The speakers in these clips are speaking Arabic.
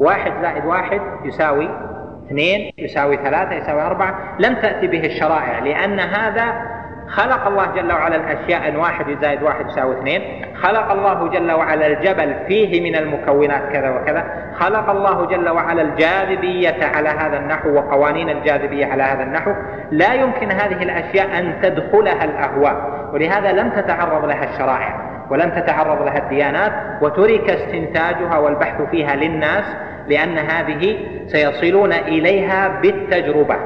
واحد زائد واحد يساوي اثنين يساوي ثلاثة يساوي أربعة. لم تأتي به الشرائع لأن هذا خلق الله جل وعلا الأشياء أن واحد زائد واحد يساوي اثنين. خلق الله جل وعلا الجبل فيه من المكونات كذا وكذا. خلق الله جل وعلا الجاذبية على هذا النحو وقوانين الجاذبية على هذا النحو. لا يمكن هذه الأشياء أن تدخلها الأهواء ولهذا لم تتعرض لها الشرائع ولم تتعرض لها الديانات وترك استنتاجها والبحث فيها للناس. لأن هذه سيصلون إليها بالتجربة.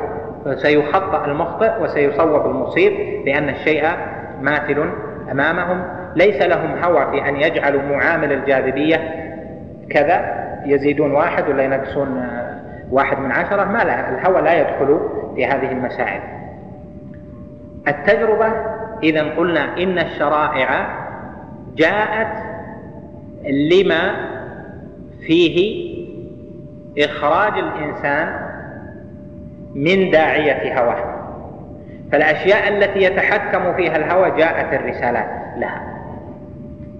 سيخطأ المخطئ وسيصوب المصيب لأن الشيء ماثل أمامهم. ليس لهم هوى في أن يجعلوا معامل الجاذبية كذا. يزيدون واحد ولا ينقصون واحد من عشرة؟ ما لا. الهوى لا يدخل في هذه المسائل. التجربة إذا قلنا إن الشرائع جاءت لما فيه إخراج الإنسان من داعية هواه. فالأشياء التي يتحكم فيها الهوى جاءت الرسالات لها.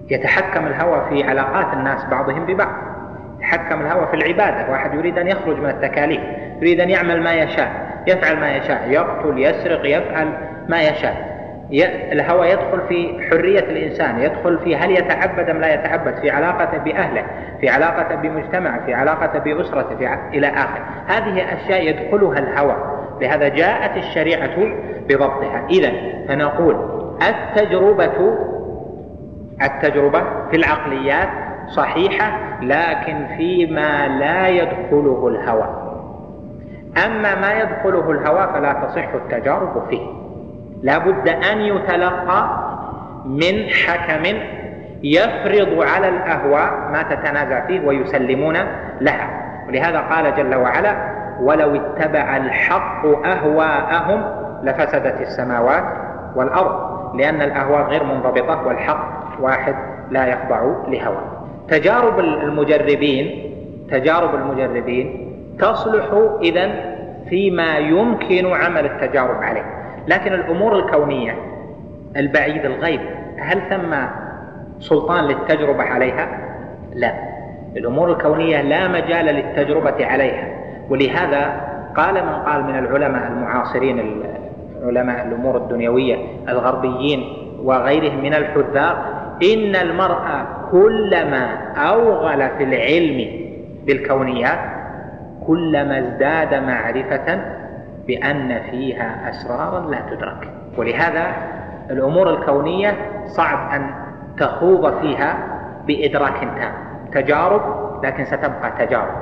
يتحكم الهوى في علاقات الناس بعضهم ببعض. يتحكم الهوى في العبادة. واحد يريد أن يخرج من التكاليف يريد أن يعمل ما يشاء يفعل ما يشاء يقتل يسرق يفعل ما يشاء. الهوى يدخل في حرية الإنسان يدخل في هل يتعبد أم لا يتعبد في علاقته بأهله في علاقته بمجتمع في علاقته بأسرته في ع... إلى آخر. هذه أشياء يدخلها الهوى. لهذا جاءت الشريعة بضبطها. إذا فنقول التجربة التجربة في العقليات صحيحة لكن فيما لا يدخله الهوى. أما ما يدخله الهوى فلا تصح التجارب فيه. لا بد أن يتلقى من حكم يفرض على الأهواء ما تتنازع فيه ويسلمون لها. ولهذا قال جل وعلا ولو اتبع الحق أهواءهم لفسدت السماوات والأرض لأن الأهواء غير منضبطة والحق واحد لا يخضع لهوى تجارب المجربين تجارب المجربين تصلح إذا فيما يمكن عمل التجارب عليه. لكن الأمور الكونية البعيد الغيب هل ثم سلطان للتجربة عليها؟ لا الأمور الكونية لا مجال للتجربة عليها ولهذا قال من قال من العلماء المعاصرين علماء الأمور الدنيوية الغربيين وغيرهم من الحذاق إن المرء كلما أوغل في العلم بالكونيات كلما ازداد معرفة بأن فيها أسرارا لا تدرك. ولهذا الأمور الكونية صعب أن تخوض فيها بإدراك تام. تجارب لكن ستبقى تجارب.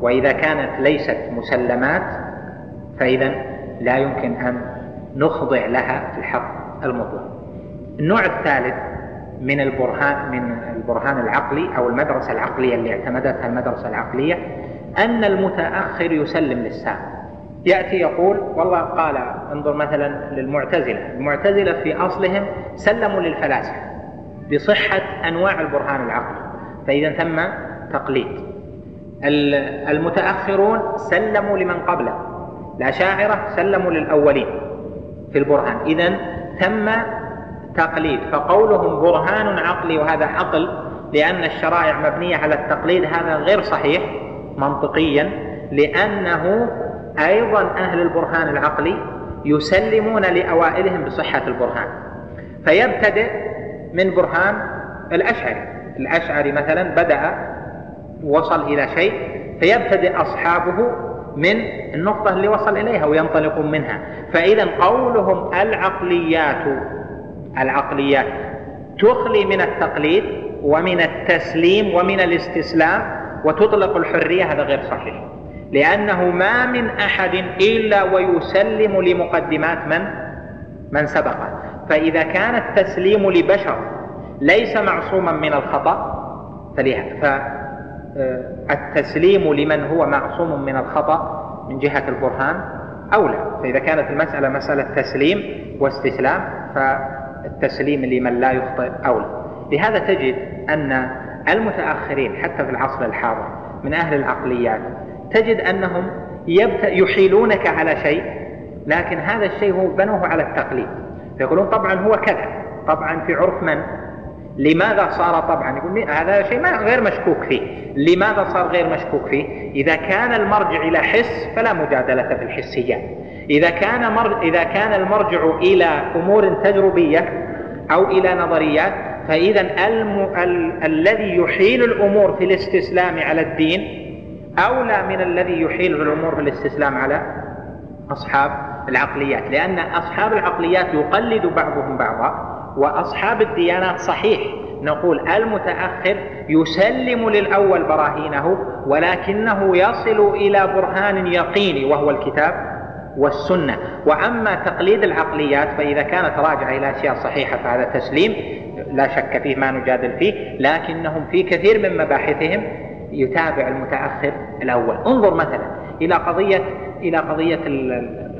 وإذا كانت ليست مسلمات فإذا لا يمكن أن نخضع لها في الحق المطلق. النوع الثالث من البرهان من البرهان العقلي أو المدرسة العقلية اللي اعتمدتها المدرسة العقلية أن المتأخر يسلم للسابق يأتي يقول والله قال انظر مثلا للمعتزلة. المعتزلة في أصلهم سلموا للفلاسفة بصحة أنواع البرهان العقلي. فإذا ثم تقليد. المتأخرون سلموا لمن قبله. الأشاعرة سلموا للأولين في البرهان. إذا ثم تقليد. فقولهم برهان عقلي وهذا عقل لأن الشرائع مبنية على التقليد هذا غير صحيح منطقيا لأنه أيضا أهل البرهان العقلي يسلمون لأوائلهم بصحة البرهان فيبتدئ من برهان الأشعري. الأشعري مثلا بدأ وصل إلى شيء فيبتدئ أصحابه من النقطة اللي وصل إليها وينطلقون منها. فإذا قولهم العقليات العقليات تخلي من التقليد ومن التسليم ومن الاستسلام وتطلق الحرية هذا غير صحيح. لأنه ما من أحد إلا ويسلم لمقدمات من؟ من سبقه فإذا كان التسليم لبشر ليس معصوما من الخطأ فالتسليم لمن هو معصوم من الخطأ من جهة البرهان أولى. فإذا كانت المسألة مسألة تسليم واستسلام فالتسليم لمن لا يخطئ أولى. لهذا تجد أن المتأخرين حتى في العصر الحاضر من أهل العقليات تجد أنهم يحيلونك على شيء لكن هذا الشيء هو بنوه على التقليد. فيقولون طبعا هو كذا. طبعا في عرف من؟ لماذا صار طبعا؟ يقول هذا شيء ما غير مشكوك فيه. لماذا صار غير مشكوك فيه؟ إذا كان المرجع إلى حس فلا مجادلة في الحسيات. إذا كان مر... إذا كان المرجع إلى أمور تجربية أو إلى نظريات فإذا الم... ال... الذي يحيل الأمور في الاستسلام على الدين أولى من الذي يحيل الأمور في الاستسلام على أصحاب العقليات لأن أصحاب العقليات يقلد بعضهم بعضا وأصحاب الديانات صحيح نقول المتأخر يسلم للأول براهينه ولكنه يصل إلى برهان يقيني وهو الكتاب والسنة. وأما تقليد العقليات فإذا كانت راجعة إلى أشياء صحيحة فهذا تسليم لا شك فيه ما نجادل فيه لكنهم في كثير من مباحثهم يتابع المتأخر الأول. انظر مثلا إلى قضية إلى قضية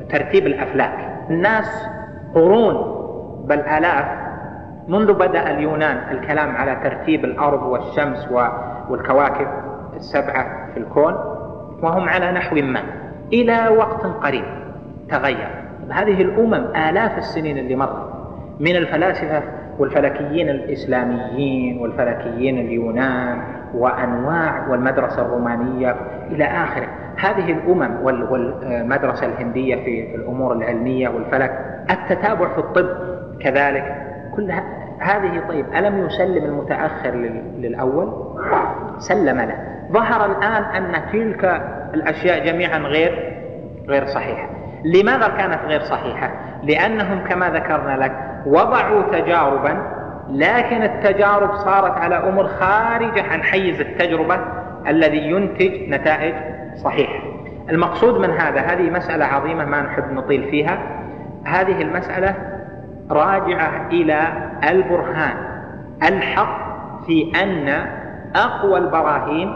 ترتيب الأفلاك. الناس قرون بل آلاف منذ بدأ اليونان الكلام على ترتيب الأرض والشمس والكواكب السبعة في الكون وهم على نحو ما. إلى وقت قريب تغير. هذه الأمم آلاف السنين اللي مرت من الفلاسفة والفلكيين الإسلاميين والفلكيين اليونان وأنواع والمدرسة الرومانية إلى آخره. هذه الأمم والمدرسة الهندية في الأمور العلمية والفلك التتابع في الطب كذلك كل هذه طيب ألم يسلم المتأخر للأول؟ سلم له. ظهر الآن أن تلك الأشياء جميعا غير غير صحيحة. لماذا كانت غير صحيحة؟ لأنهم كما ذكرنا لك وضعوا تجاربا لكن التجارب صارت على أمور خارجة عن حيز التجربة الذي ينتج نتائج صحيحة. المقصود من هذا هذه مسألة عظيمة ما نحب نطيل فيها. هذه المسألة راجعة إلى البرهان. الحق في أن أقوى البراهين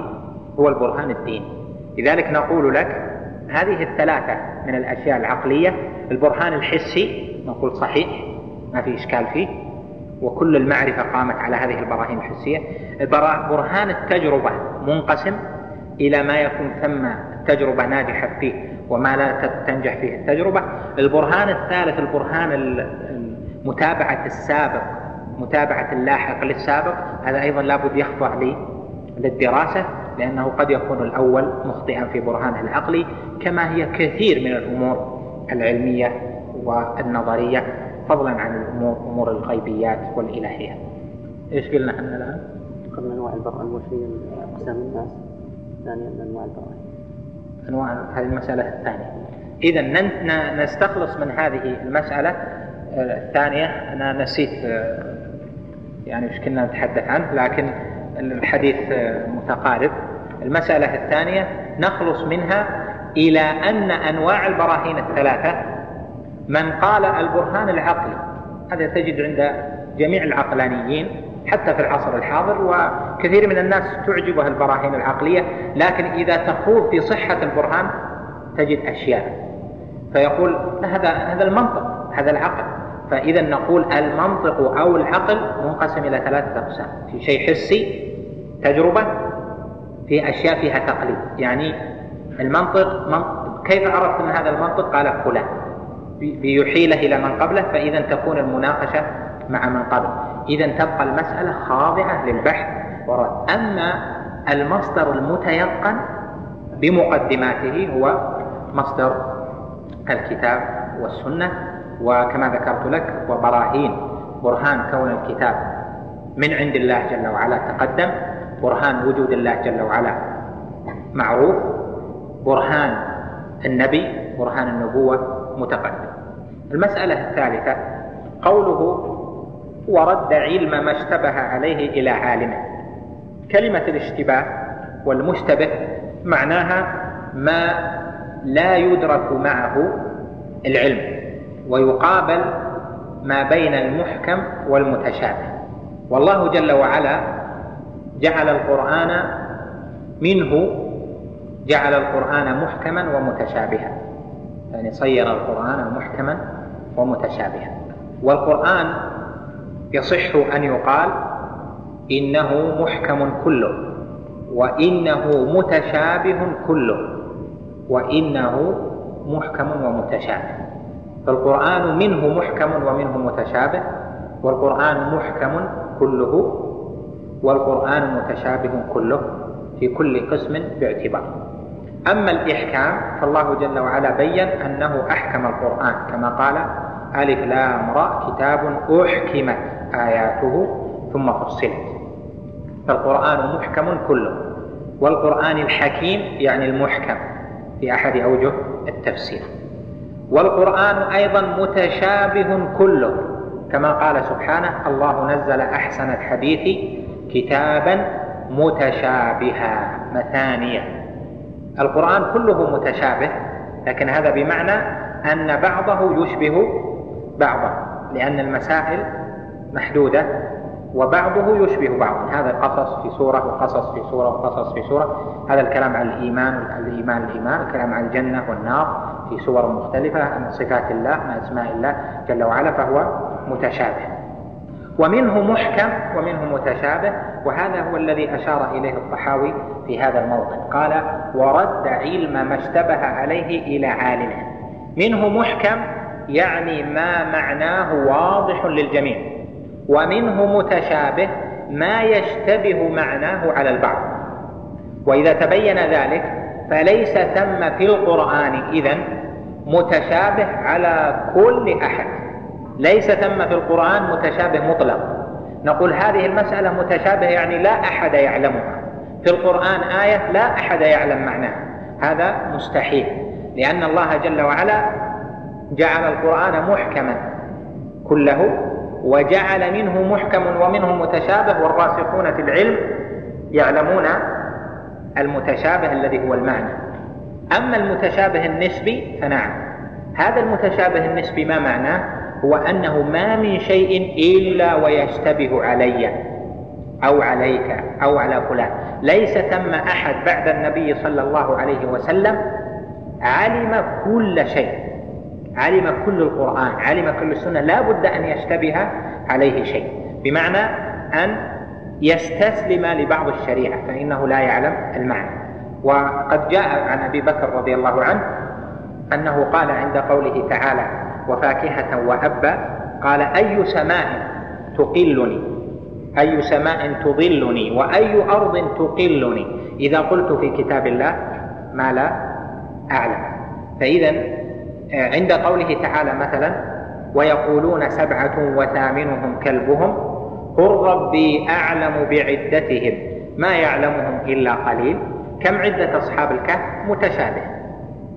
هو البرهان الديني. لذلك نقول لك هذه الثلاثة من الأشياء العقلية. البرهان الحسي نقول صحيح. ما في إشكال فيه وكل المعرفة قامت على هذه البراهين الحسية برهان التجربة منقسم إلى ما يكون ثم التجربة ناجحة فيه وما لا تنجح فيه التجربة. البرهان الثالث البرهان متابعة السابق متابعة اللاحق للسابق. هذا أيضا لابد يخضع للدراسة لأنه قد يكون الأول مخطئا في برهانه العقلي كما هي كثير من الأمور العلمية والنظرية. فضلا عن الأمور أمور الغيبيات والإلهيات إيش قلنا إحنا الآن؟ قلنا أنواع البراءة أول شيء أقسام الناس ثانيا أنواع البراءة أنواع هذه المسألة الثانية. إذا نستخلص من هذه المسألة آه، الثانية. أنا نسيت آه، يعني إيش كنا نتحدث عنه لكن الحديث متقارب. المسألة الثانية نخلص منها إلى أن أنواع البراهين الثلاثة من قال البرهان العقلي. هذا تجد عند جميع العقلانيين حتى في العصر الحاضر وكثير من الناس تعجبها البراهين العقلية. لكن إذا تخوض في صحة البرهان تجد أشياء. فيقول هذا هذا المنطق هذا العقل. فإذا نقول المنطق أو العقل منقسم إلى ثلاثة أقسام. في شيء حسي تجربة في أشياء فيها تقليد. يعني المنطق منطق كيف عرفت أن هذا المنطق؟ قال فلان. بيحيله إلى من قبله فإذا تكون المناقشة مع من قبل. إذا تبقى المسألة خاضعة للبحث ورد أما المصدر المتيقن بمقدماته هو مصدر الكتاب والسنة وكما ذكرت لك وبراهين برهان كون الكتاب من عند الله جل وعلا تقدم برهان وجود الله جل وعلا معروف برهان النبي برهان النبوة متقدم المسألة الثالثة قوله ورد علم ما اشتبه عليه إلى عالمه. كلمة الاشتباه والمشتبه معناها ما لا يدرك معه العلم ويقابل ما بين المحكم والمتشابه. والله جل وعلا جعل القرآن منه جعل القرآن محكما ومتشابها. يعني صير القرآن محكما ومتشابها والقرآن يصح أن يقال إنه محكم كله وإنه متشابه كله وإنه محكم ومتشابه. فالقرآن منه محكم ومنه متشابه والقرآن محكم كله والقرآن متشابه كله في كل قسم باعتبار. أما الإحكام فالله جل وعلا بين أنه أحكم القرآن. كما قال ألف لام را كتاب أحكمت آياته ثم فصلت. فالقرآن محكم كله. والقرآن الحكيم يعني المحكم في أحد أوجه التفسير. والقرآن أيضا متشابه كله. كما قال سبحانه الله نزل أحسن الحديث كتابا متشابها مثانية. القرآن كله متشابه لكن هذا بمعنى أن بعضه يشبه بعضا لأن المسائل محدودة وبعضه يشبه بعض. هذا قصص في سورة وقصص في سورة وقصص في سورة. هذا الكلام عن الإيمان الإيمان الإيمان الكلام عن الجنة والنار في سور مختلفة عن صفات الله عن أسماء الله جل وعلا فهو متشابه. ومنه محكم ومنه متشابه وهذا هو الذي أشار إليه الطحاوي في هذا الموطن. قال ورد علم ما اشتبه عليه إلى عالمه. منه محكم يعني ما معناه واضح للجميع. ومنه متشابه ما يشتبه معناه على البعض. وإذا تبين ذلك فليس ثم في القرآن إذن متشابه على كل أحد. ليس ثم في القرآن متشابه مطلق. نقول هذه المسألة متشابه يعني لا أحد يعلمها. في القرآن آية لا أحد يعلم معناها. هذا مستحيل. لأن الله جل وعلا جعل القرآن محكما كله وجعل منه محكم ومنه متشابه والراسخون في العلم يعلمون المتشابه الذي هو المعنى. أما المتشابه النسبي فنعم. هذا المتشابه النسبي ما معناه؟ هو أنه ما من شيء إلا ويشتبه علي. أو عليك أو على فلان. ليس ثم أحد بعد النبي صلى الله عليه وسلم علم كل شيء. علم كل القرآن علم كل السنة. لا بد أن يشتبه عليه شيء. بمعنى أن يستسلم لبعض الشريعة فإنه لا يعلم المعنى. وقد جاء عن أبي بكر رضي الله عنه أنه قال عند قوله تعالى وفاكهة وأبا قال أي سماء تقلني؟ أي سماء تظلني وأي أرض تقلني. إذا قلت في كتاب الله ما لا أعلم. فإذا عند قوله تعالى مثلا ويقولون سبعة وثامنهم كلبهم قل ربي أعلم بعدتهم ما يعلمهم إلا قليل. كم عدة أصحاب الكهف؟ متشابه.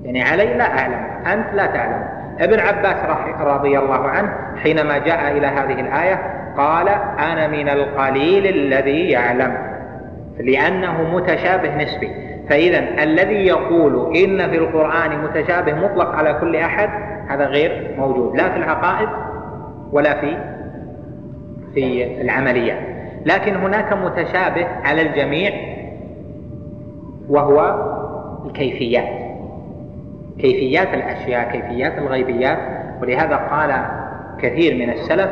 يعني علي لا أعلم أنت لا تعلم. ابن عباس رضي الله عنه حينما جاء إلى هذه الآية قال أنا من القليل الذي يعلم. لأنه متشابه نسبي. فإذا الذي يقول إن في القرآن متشابه مطلق على كل أحد هذا غير موجود. لا في العقائد ولا في في العمليات لكن هناك متشابه على الجميع وهو الكيفيات. كيفيات الأشياء كيفيات الغيبيات. ولهذا قال كثير من السلف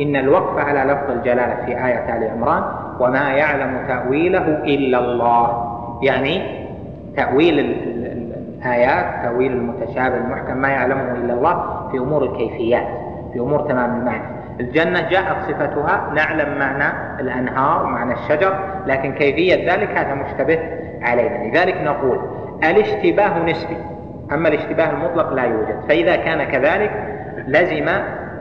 إن الوقف على لفظ الجلالة في آية آل عمران وما يعلم تأويله إلا الله. يعني تأويل الآيات تأويل المتشابه المحكم ما يعلمه إلا الله في أمور الكيفيات في أمور تمام المعنى. الجنة جاءت صفتها نعلم معنى الأنهار معنى الشجر لكن كيفية ذلك هذا مشتبه علينا. لذلك نقول الاشتباه نسبي أما الاشتباه المطلق لا يوجد. فإذا كان كذلك لزم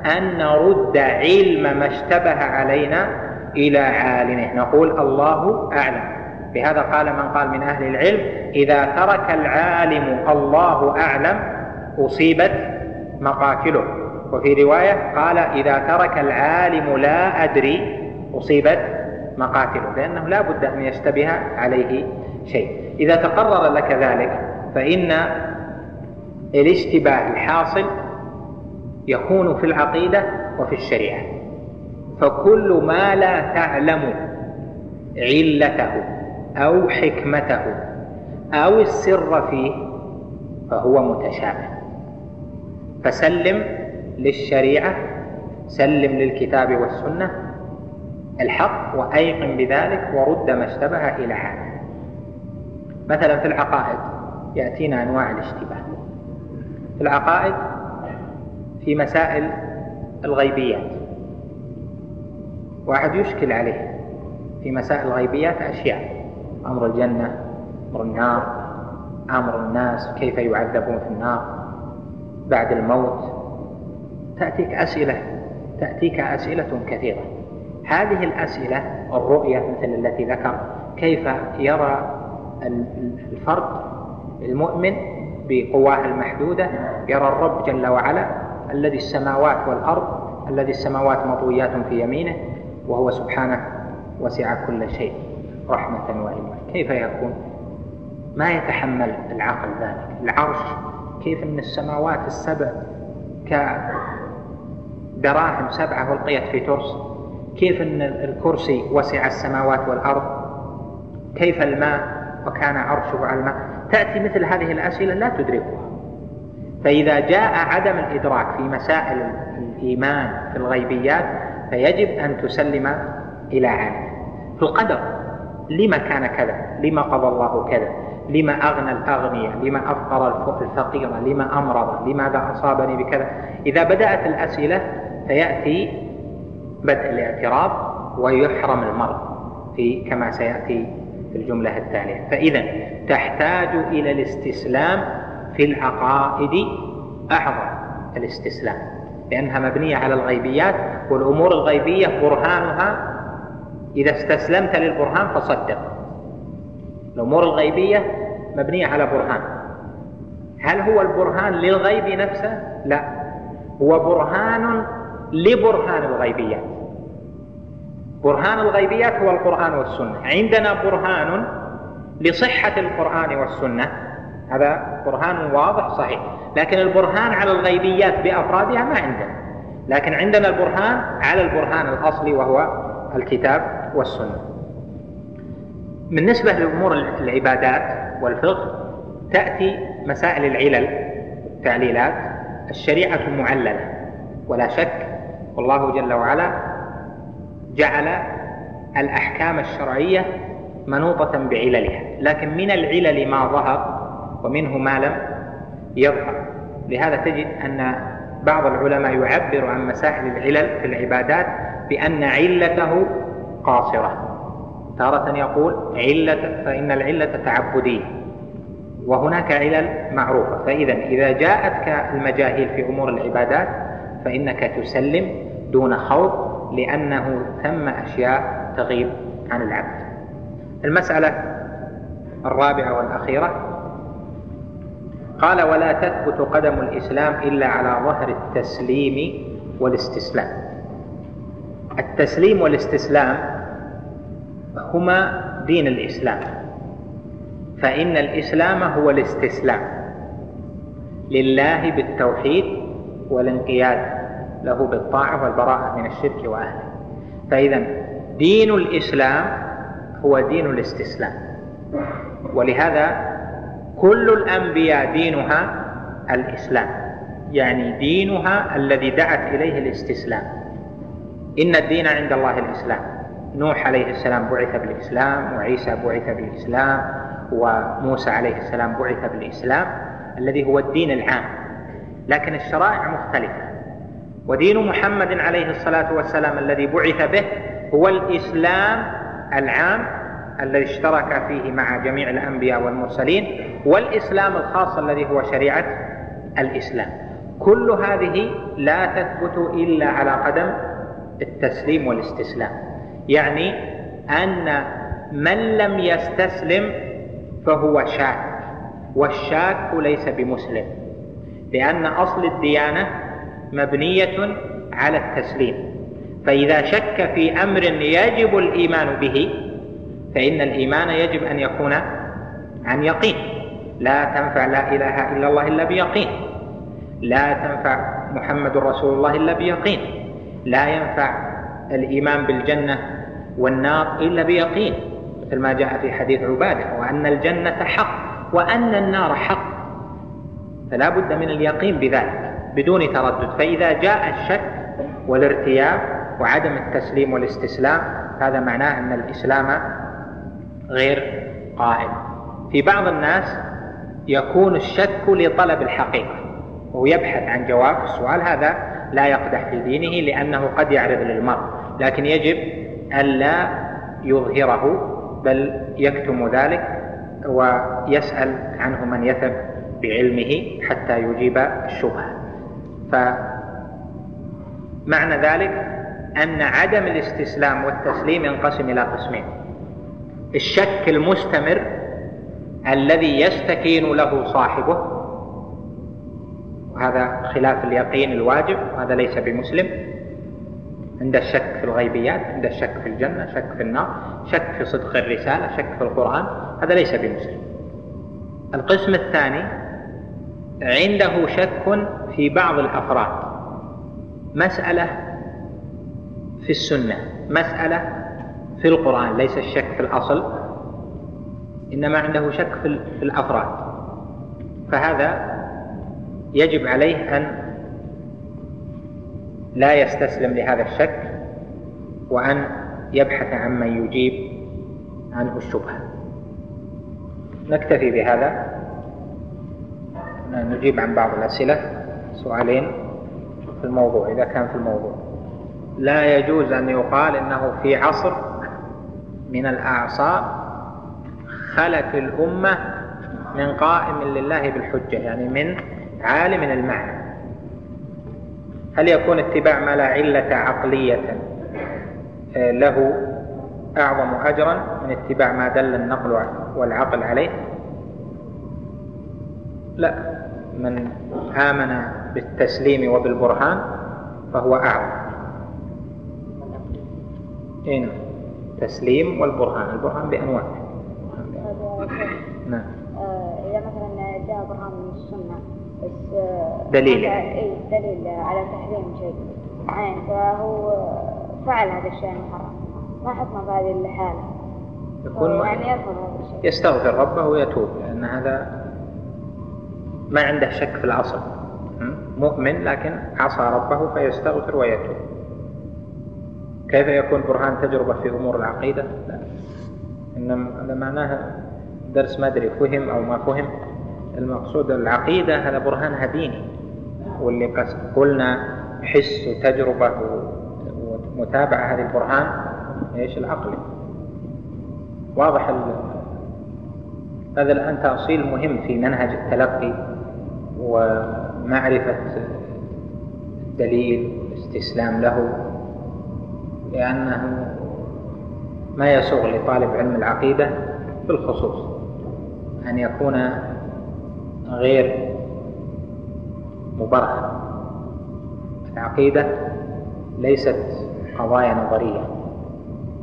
أن نرد علم ما اشتبه علينا إلى عالمه. نقول الله أعلم. بهذا قال من قال من أهل العلم إذا ترك العالم الله أعلم أصيبت مقاتله. وفي رواية قال إذا ترك العالم لا أدري أصيبت مقاتله. لأنه لا بد أن يشتبه عليه شيء. إذا تقرر لك ذلك فإن الاشتباه الحاصل يكون في العقيدة وفي الشريعة. فكل ما لا تعلم علته أو حكمته أو السر فيه فهو متشابه. فسلم للشريعة سلم للكتاب والسنة الحق وأيقن بذلك ورد ما اشتبه إلى عالم مثلا في العقائد يأتينا أنواع الاشتباه. في العقائد في مسائل الغيبيات. واحد يشكل عليه في مسائل الغيبيات أشياء. أمر الجنة أمر النار أمر الناس كيف يعذبون في النار بعد الموت. تأتيك أسئلة تأتيك أسئلة كثيرة. هذه الأسئلة الرؤية مثل التي ذكر كيف يرى الفرد المؤمن بقواه المحدودة؟ يرى الرب جل وعلا الذي السماوات والأرض الذي السماوات مطويات في يمينه وهو سبحانه وسع كل شيء رحمة وعلما. كيف يكون؟ ما يتحمل العقل ذلك؟ العرش كيف أن السماوات السبع كدراهم سبعة ألقيت في ترس؟ كيف أن الكرسي وسع السماوات والأرض؟ كيف الماء وكان عرشه على الماء؟ تأتي مثل هذه الأسئلة لا تدركها. فإذا جاء عدم الإدراك في مسائل الإيمان في الغيبيات فيجب أن تسلم إلى عالم. في القدر لما كان كذا؟ لما قضى الله كذا؟ لما أغنى الأغنياء؟ لما أفقر الفقير؟ لما أمرض؟ لماذا أصابني بكذا؟ إذا بدأت الأسئلة فيأتي بدء الاعتراض ويحرم المرء في كما سيأتي في الجملة التالية. فإذا تحتاج إلى الاستسلام في العقائد أعظم الاستسلام لأنها مبنية على الغيبيات والأمور الغيبية برهانها. إذا استسلمت للبرهان فصدق. الأمور الغيبية مبنية على برهان. هل هو البرهان للغيب نفسه؟ لا. هو برهان لبرهان الغيبيات. برهان الغيبيات هو القرآن والسنة. عندنا برهان لصحة القرآن والسنة. هذا برهان واضح صحيح. لكن البرهان على الغيبيات بأفرادها ما عندنا لكن عندنا البرهان على البرهان الأصلي وهو الكتاب والسنة. بالنسبة لأمور العبادات والفقه تأتي مسائل العلل التعليلات الشريعة معللة ولا شك والله جل وعلا جعل الأحكام الشرعية منوطة بعللها. لكن من العلل ما ظهر ومنه ما لم يظهر. لهذا تجد أن بعض العلماء يعبر عن مسائل العلل في العبادات بأن علته قاصرة. تارة يقول علة فإن العلة تعبدية وهناك علل معروفة. فإذا إذا جاءتك المجاهيل في أمور العبادات فإنك تسلم دون خوف لأنه ثم أشياء تغيب عن العبد. المسألة الرابعة والأخيرة قال ولا تثبت قدم الإسلام إلا على ظهر التسليم والاستسلام. التسليم والاستسلام هما دين الإسلام. فإن الإسلام هو الاستسلام. لله بالتوحيد والانقياد له بالطاعة والبراءة من الشرك وأهله. فإذا دين الإسلام هو دين الاستسلام. ولهذا كل الأنبياء دينها الإسلام. يعني دينها الذي دعت إليه الاستسلام. إن الدين عند الله الإسلام. نوح عليه السلام بعث بالإسلام وعيسى بعث بالإسلام وموسى عليه السلام بعث بالإسلام الذي هو الدين العام. لكن الشرائع مختلفة. ودين محمد عليه الصلاة والسلام الذي بعث به هو الإسلام العام الذي اشترك فيه مع جميع الأنبياء والمرسلين والإسلام الخاص الذي هو شريعة الإسلام. كل هذه لا تثبت إلا على قدم التسليم والاستسلام. يعني أن من لم يستسلم فهو شاك والشاك ليس بمسلم لأن أصل الديانة مبنية على التسليم. فإذا شك في أمر يجب الإيمان به فإن الإيمان يجب أن يكون عن يقين. لا تنفع لا إله إلا الله إلا بيقين. لا تنفع محمد رسول الله إلا بيقين. لا ينفع الإيمان بالجنة والنار إلا بيقين. مثل ما جاء في حديث عبادة وأن الجنة حق وأن النار حق. فلا بد من اليقين بذلك بدون تردد. فإذا جاء الشك والارتياب وعدم التسليم والاستسلام هذا معناه أن الإسلام غير قائم في بعض الناس يكون الشك لطلب الحقيقة وهو يبحث عن جواب السؤال هذا لا يقدح في دينه لأنه قد يعرض للمرء لكن يجب ألا يظهره بل يكتم ذلك ويسأل عنه من يثب بعلمه حتى يجيب الشبهة. فمعنى ذلك أن عدم الاستسلام والتسليم ينقسم إلى قسمين. الشك المستمر الذي يستكين له صاحبه. وهذا خلاف اليقين الواجب وهذا ليس بمسلم. عند الشك في الغيبيات عند الشك في الجنة شك في النار شك في صدق الرسالة شك في القرآن هذا ليس بمسلم. القسم الثاني عنده شك في بعض الأفراد. مسألة في السنة مسألة في القرآن ليس الشك في الأصل إنما عنده شك في الأفراد. فهذا يجب عليه أن لا يستسلم لهذا الشك وأن يبحث عمن يجيب عنه الشبهة. نكتفي بهذا. نجيب عن بعض الأسئلة سؤالين في الموضوع إذا كان في الموضوع. لا يجوز أن يقال إنه في عصر من الأعصار خلت الأمة من قائم لله بالحجة يعني من عالم المعنى. هل يكون اتباع ما لا علة عقلية آه، له أعظم أجرا من اتباع ما دل النقل والعقل عليه؟ لا من آمن بالتسليم وبالبرهان فهو أعظم. إيه نعم تسليم والبرهان. البرهان بأنواع. نعم. آه، إذا مثلا جاء برهان من السنة بس آه، دليل اي دليل على تحريم شيء. معين فهو فعل هذا الشيء المحرم ما حكمه في هذه الحالة. يكون يعني يستغفر ربه ويتوب لأن هذا ما عنده شك في الأصل مؤمن لكن عصى ربه فيستغفر ويتوب. كيف يكون برهان تجربة في أمور العقيدة؟ لا. إنما هذا معناه درس ما أدري فهم أو ما فهم. المقصود العقيدة هذا برهانها ديني واللي قلنا حس وتجربة ومتابعة هذه البرهان إيش؟ العقل. واضح هذا الآن تأصيل مهم في منهج التلقي ومعرفة الدليل والاستسلام له. لأنه ما يسوغ لطالب علم العقيدة بالخصوص أن يكون غير مبرهن. العقيدة ليست قضايا نظرية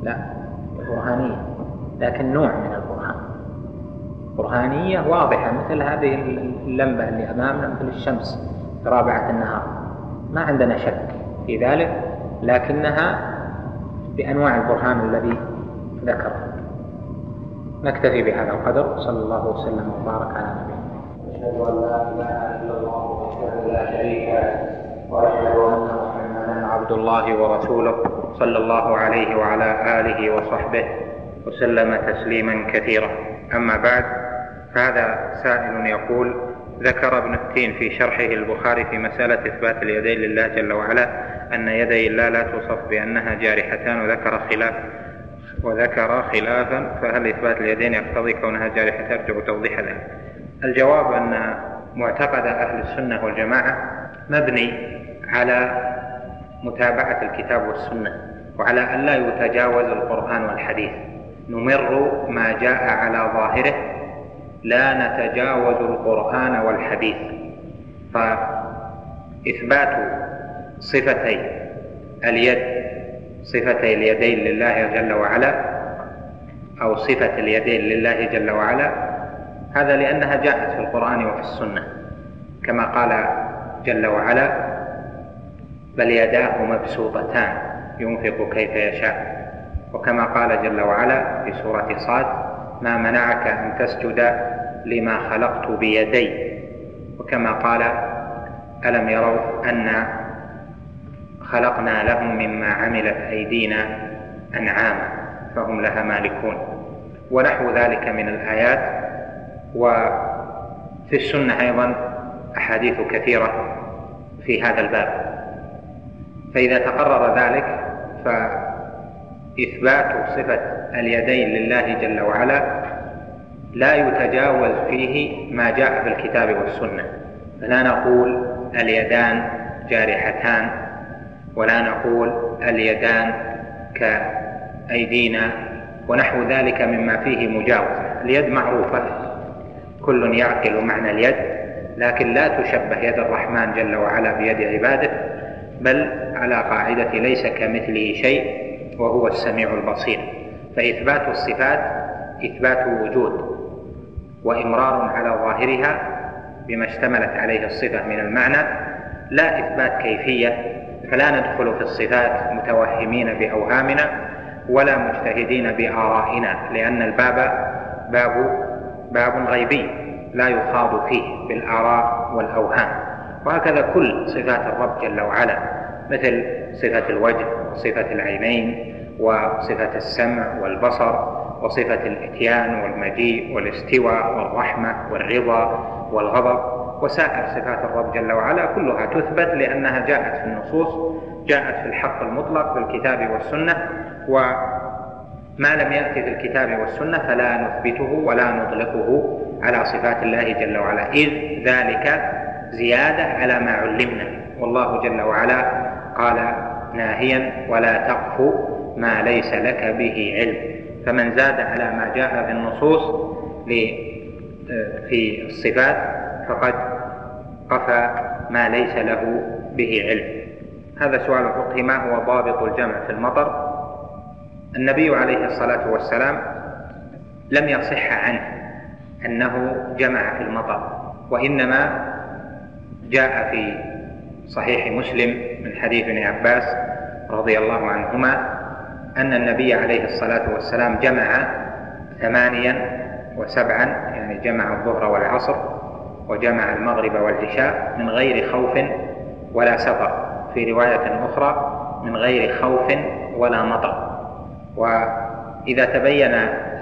لا برهانية لكن نوع من البرهان. برهانية واضحة مثل هذه اللمبة اللي أمامنا مثل الشمس في رابعة النهار. ما عندنا شك في ذلك لكنها بأنواع البرهان الذي ذكره نكتفي بهذا القدر. صلى الله وسلم وبارك على نبينا أشهد أن لا إله إلا الله وحده لا شريك له وأشهد أن محمدا عبد الله ورسوله صلى الله عليه وعلى آله وصحبه وسلم تسليما كثيرا. أما بعد فهذا سائل يقول ذكر ابن التين في شرحه البخاري في مسألة إثبات اليدين لله جل وعلا أن يدي الله لا توصف بأنها جارحتان وذكر خلاف وذكر خلافا فهل إثبات اليدين يقتضي كونها جارحتان أرجو توضيح ذلك. الجواب أن معتقد أهل السنة والجماعة مبني على متابعة الكتاب والسنة وعلى أن لا يتجاوز القرآن والحديث. نمر ما جاء على ظاهره لا نتجاوز القرآن والحديث. فإثبات صفتي. اليد صفتي اليدين لله جل وعلا أو صفة اليدين لله جل وعلا. هذا لأنها جاءت في القرآن وفي السنة كما قال جل وعلا بل يداه مبسوطتان ينفق كيف يشاء. وكما قال جل وعلا في سورة صاد ما منعك أن تسجد لما خلقت بيدي. وكما قال ألم يروا أن خلقنا لهم مما عملت أيدينا أنعاما فهم لها مالكون. ونحو ذلك من الآيات. وفي السنة أيضا أحاديث كثيرة في هذا الباب. فإذا تقرر ذلك فإثبات صفة اليدين لله جل وعلا لا يتجاوز فيه ما جاء في الكتاب والسنة. فلا نقول اليدان جارحتان ولا نقول اليدان كأيدينا ونحو ذلك مما فيه مجاوزة. اليد معروفة. كل يعقل معنى اليد لكن لا تشبه يد الرحمن جل وعلا بيد عباده بل على قاعدة ليس كمثله شيء وهو السميع البصير. فإثبات الصفات إثبات وجود وإمرار على ظاهرها بما اشتملت عليه الصفة من المعنى لا إثبات كيفية فلا ندخل في الصفات متوهمين بأوهامنا ولا مجتهدين بآرائنا لأن الباب باب باب غيبي لا يخاض فيه بالآراء والأوهام. وهكذا كل صفات الرب جل وعلا مثل صفة الوجه وصفة العينين وصفة السمع والبصر وصفة الإتيان والمجيء والاستواء والرحمة والرضا والغضب. وسائر صفات الرب جل وعلا كلها تثبت لأنها جاءت في النصوص جاءت في الحق المطلق في الكتاب والسنة وما لم يأتي في الكتاب والسنة فلا نثبته ولا نطلقه على صفات الله جل وعلا. إذ ذلك زيادة على ما علمنا. والله جل وعلا قال ناهيا ولا تقف ما ليس لك به علم. فمن زاد على ما جاء في النصوص في الصفات فقد قفى ما ليس له به علم. هذا سؤال الفقه ما هو ضابط الجمع في المطر؟ النبي عليه الصلاة والسلام لم يصح عنه أنه جمع في المطر وإنما جاء في صحيح مسلم من حديث ابن عباس رضي الله عنهما أن النبي عليه الصلاة والسلام جمع ثمانيا وسبعا يعني جمع الظهر والعصر. وجمع المغرب والعشاء من غير خوف ولا سفر في رواية أخرى من غير خوف ولا مطر. وإذا تبين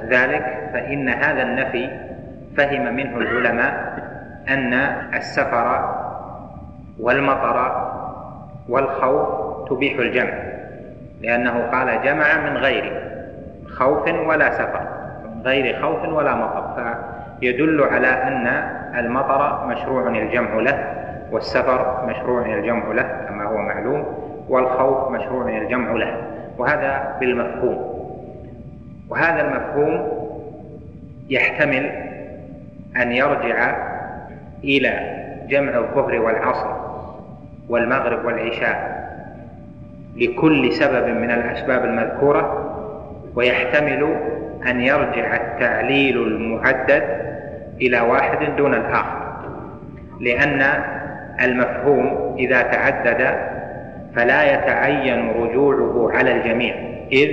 ذلك فإن هذا النفي فهم منه العلماء أن السفر والمطر والخوف تبيح الجمع لأنه قال جمع من غير خوف ولا سفر من غير خوف ولا مطر. فيدل على أن المطر مشروع الجمع له والسفر مشروع الجمع له كما هو معلوم والخوف مشروع الجمع له وهذا بالمفهوم. وهذا المفهوم يحتمل أن يرجع إلى جمع الظهر والعصر والمغرب والعشاء لكل سبب من الأسباب المذكورة ويحتمل أن يرجع التعليل المعدد إلى واحد دون الآخر. لأن المفهوم إذا تعدد فلا يتعين رجوعه على الجميع إذ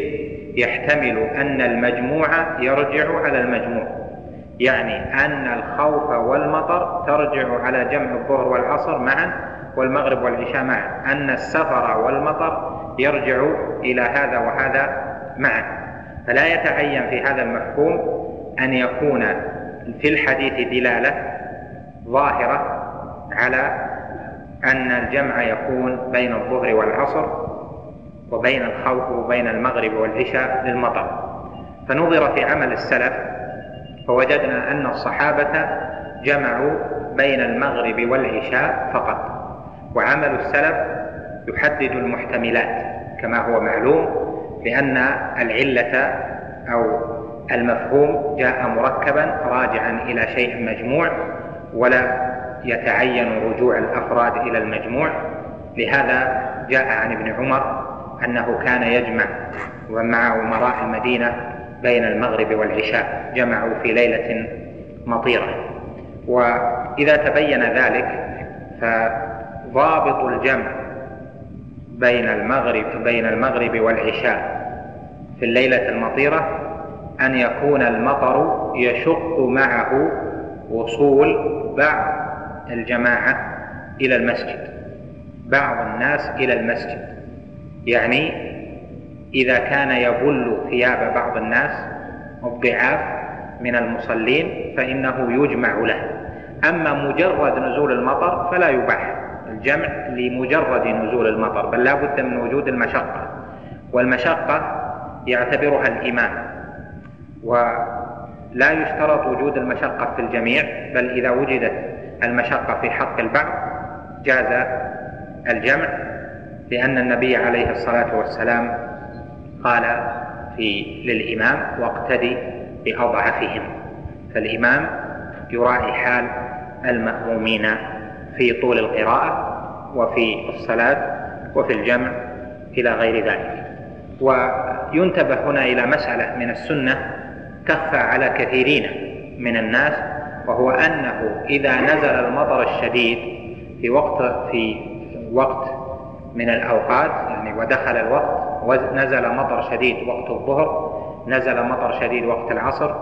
يحتمل أن المجموع يرجع على المجموع. يعني أن الخوف والمطر ترجع على جمع الظهر والعصر معا والمغرب والعشاء معا. أن السفر والمطر يرجع إلى هذا وهذا معا. فلا يتعين في هذا المفهوم أن يكون في الحديث دلالة ظاهرة على أن الجمع يكون بين الظهر والعصر وبين الخوف وبين المغرب والعشاء للمطر. فنظر في عمل السلف فوجدنا أن الصحابة جمعوا بين المغرب والعشاء فقط وعمل السلف يحدد المحتملات كما هو معلوم لأن العلة أو المفهوم جاء مركبا راجعا إلى شيء مجموع ولا يتعين رجوع الأفراد إلى المجموع. لهذا جاء عن ابن عمر أنه كان يجمع ومع أمراء المدينة بين المغرب والعشاء جمعوا في ليلة مطيرة. وإذا تبين ذلك فضابط الجمع بين المغرب بين المغرب والعشاء في الليلة المطيرة أن يكون المطر يشق معه وصول بعض الجماعة إلى المسجد بعض الناس إلى المسجد. يعني إذا كان يبل ثياب بعض الناس الضعاف من المصلين فإنه يجمع له. أما مجرد نزول المطر فلا يباح الجمع لمجرد نزول المطر بل لا بد من وجود المشقة. والمشقة يعتبرها الإمام. ولا يشترط وجود المشقة في الجميع بل إذا وجدت المشقة في حق البعض جاز الجمع لأن النبي عليه الصلاة والسلام قال في للإمام واقتدي بأضعفهم فالإمام يراعي حال المأمومين في طول القراءة وفي الصلاة وفي الجمع إلى غير ذلك. وينتبه هنا إلى مسألة من السنة تخفى على كثيرين من الناس وهو أنه إذا نزل المطر الشديد في وقت في وقت من الأوقات يعني ودخل الوقت ونزل مطر شديد وقت الظهر نزل مطر شديد وقت العصر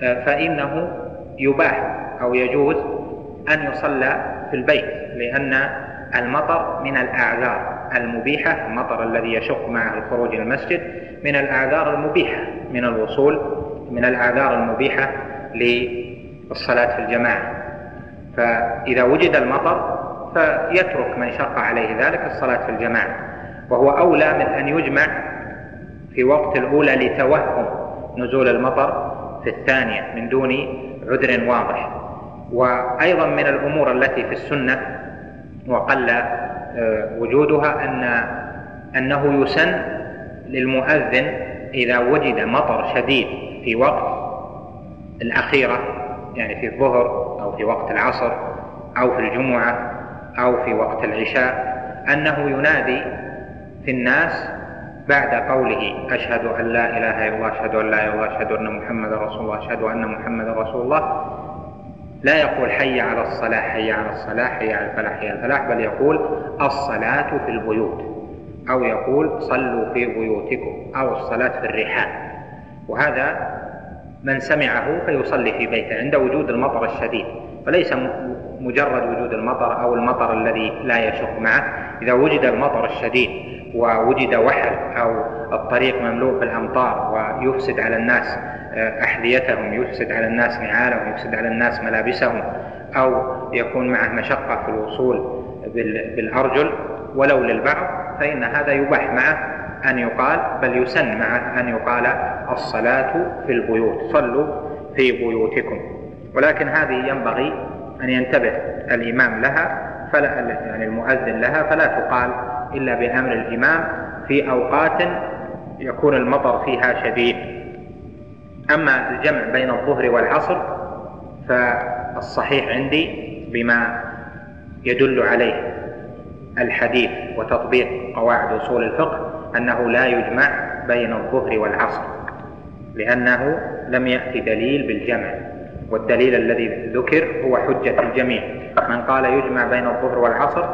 فإنه يباح أو يجوز أن يصلى في البيت لأن المطر من الأعذار المبيحة المطر الذي يشق معه الخروج المسجد من الأعذار المبيحة من الوصول من الأعذار المبيحة للصلاة في الجماعة. فإذا وجد المطر فيترك من شق عليه ذلك الصلاة في الجماعة. وهو أولى من أن يجمع في وقت الأولى لتوهم نزول المطر في الثانية من دون عذر واضح. وأيضا من الأمور التي في السنة وقل آه، وجودها أن أنه يسن للمؤذن إذا وجد مطر شديد. في وقت الأخيرة يعني في الظهر أو في وقت العصر أو في الجمعة أو في وقت العشاء أنه ينادي في الناس بعد قوله أشهد أن لا إله إلا الله أشهد أن لا إله إلا الله أشهد أن محمدا رسول الله أشهد أن محمدا رسول الله. لا يقول حي على الصلاة حي على الصلاة حي على الفلاح حي على الفلاح بل يقول الصلاة في البيوت أو يقول صلوا في بيوتكم أو الصلاة في الرحال. وهذا من سمعه فيصلي في بيته عند وجود المطر الشديد وليس مجرد وجود المطر أو المطر الذي لا يشق معه. إذا وجد المطر الشديد ووجد وحل أو الطريق مملوء بالأمطار ويفسد على الناس آه، أحذيتهم يفسد على الناس نعالهم يفسد على الناس ملابسهم أو يكون معه مشقة في الوصول بالأرجل ولو للبعض فإن هذا يباح معه. أن يقال بل يسن معه أن يقال الصلاة في البيوت. صلوا في بيوتكم. ولكن هذه ينبغي أن ينتبه الإمام لها فلا يعني المؤذن لها فلا تقال إلا بأمر الإمام في أوقات يكون المطر فيها شديد. أما الجمع بين الظهر والعصر فالصحيح عندي بما يدل عليه الحديث وتطبيق قواعد أصول الفقه أنه لا يجمع بين الظهر والعصر لأنه لم يأتي دليل بالجمع والدليل الذي ذكر هو حجة الجميع. من قال يجمع بين الظهر والعصر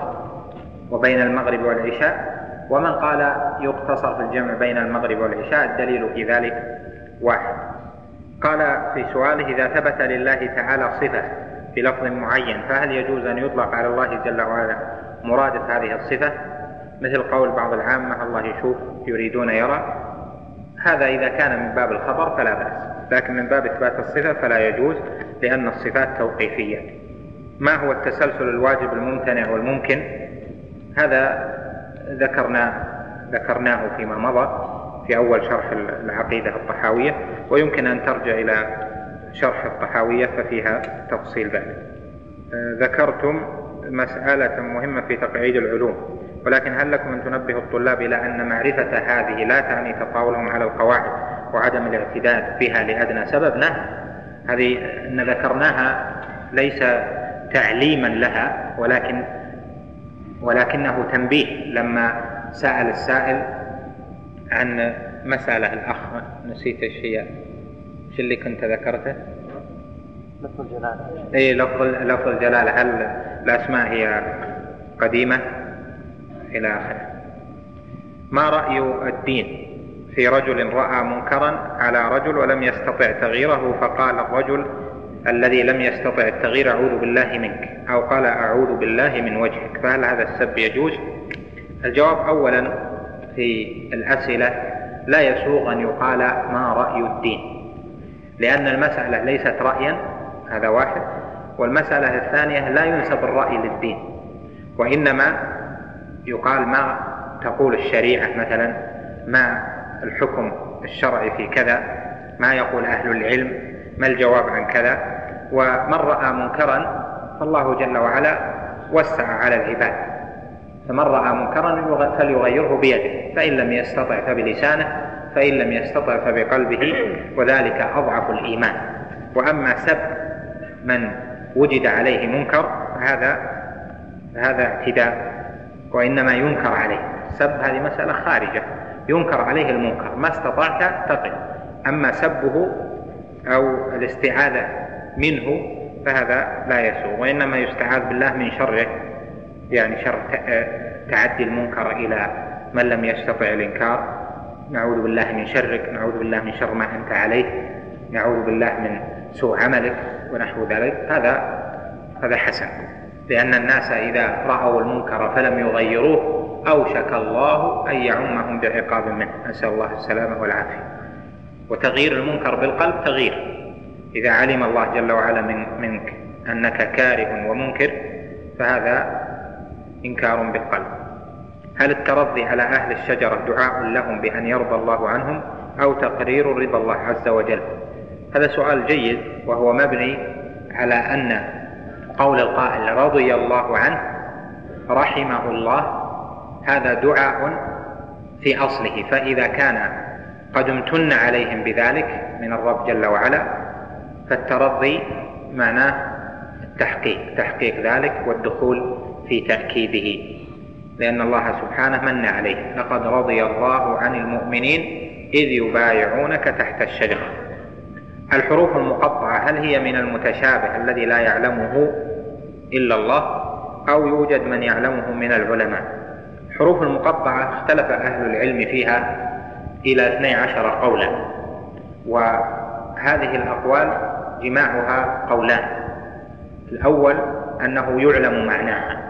وبين المغرب والعشاء ومن قال يقتصر في الجمع بين المغرب والعشاء الدليل في ذلك واحد. قال في سؤاله إذا ثبت لله تعالى صفة بلفظ معين فهل يجوز أن يطلق على الله جل وعلا مرادف هذه الصفة؟ مثل قول بعض العامة الله يشوف يريدون يرى. هذا إذا كان من باب الخبر فلا بأس لكن من باب إثبات الصفة فلا يجوز لأن الصفات توقيفية. ما هو التسلسل الواجب الممتنع والممكن؟ هذا ذكرنا ذكرناه فيما مضى في أول شرح العقيدة الطحاوية ويمكن أن ترجع إلى شرح الطحاوية ففيها تفصيل ذلك. ذكرتم مسألة مهمة في تقعيد العلوم. ولكن هل لكم أن تنبهوا الطلاب إلى أن معرفة هذه لا تعني تطاولهم على القواعد وعدم الاعتداد بها لأدنى سبب؟ نعم هذه أن ذكرناها ليس تعليما لها ولكن ولكنه تنبيه لما سأل السائل عن مسألة الأخ. نسيت الشيء إيش اللي كنت ذكرته؟ لفظ الجلالة. اي لفظ لفظ الجلالة. هل الأسماء هي قديمة؟ إلى آخره. ما رأي الدين في رجل رأى منكرا على رجل ولم يستطع تغييره فقال الرجل الذي لم يستطع التغيير أعوذ بالله منك أو قال أعوذ بالله من وجهك. فهل هذا السب يجوز؟ الجواب أولا في الأسئلة لا يسوغ أن يقال ما رأي الدين لأن المسألة ليست رأيا هذا واحد. والمسألة الثانية لا ينسب الرأي للدين وإنما يقال ما تقول الشريعة مثلا ما الحكم الشرعي في كذا ما يقول أهل العلم ما الجواب عن كذا ومن رأى منكرا فالله جل وعلا وسع على العباد. فمن رأى منكرا فليغيره بيده فإن لم يستطع فبلسانه فإن لم يستطع فبقلبه وذلك أضعف الإيمان. وأما سب من وجد عليه منكر هذا هذا اعتداء. وإنما ينكر عليه. سب هذه مسألة خارجة. ينكر عليه المنكر. ما استطعت تقل أما سبه أو الاستعاذة منه فهذا لا يسوء. وإنما يستعاذ بالله من شره. يعني شر تعدي المنكر إلى من لم يستطع الإنكار. نعوذ بالله من شرك. نعوذ بالله من شر ما أنت عليه. نعوذ بالله من سوء عملك. ونحو ذلك. هذا هذا حسن. لأن الناس إذا رأوا المنكر فلم يغيروه أوشك الله أن يعمهم بعقاب منه. نسأل الله السلامة والعافية. وتغيير المنكر بالقلب تغيير. إذا علم الله جل وعلا من منك أنك كاره ومنكر فهذا إنكار بالقلب. هل الترضي على أهل الشجرة دعاء لهم بأن يرضى الله عنهم أو تقرير رضا الله عز وجل؟ هذا سؤال جيد وهو مبني على أن قول القائل رضي الله عنه رحمه الله هذا دعاء في أصله فإذا كان قد امتن عليهم بذلك من الرب جل وعلا فالترضي معناه التحقيق تحقيق ذلك والدخول في تأكيده لأن الله سبحانه من عليه. لقد رضي الله عن المؤمنين إذ يبايعونك تحت الشجرة. الحروف المقطعة هل هي من المتشابه الذي لا يعلمه إلا الله أو يوجد من يعلمه من العلماء؟ حروف المقطعة اختلف أهل العلم فيها إلى 12 قولا وهذه الأقوال جماعها قولان. الأول أنه يعلم معناها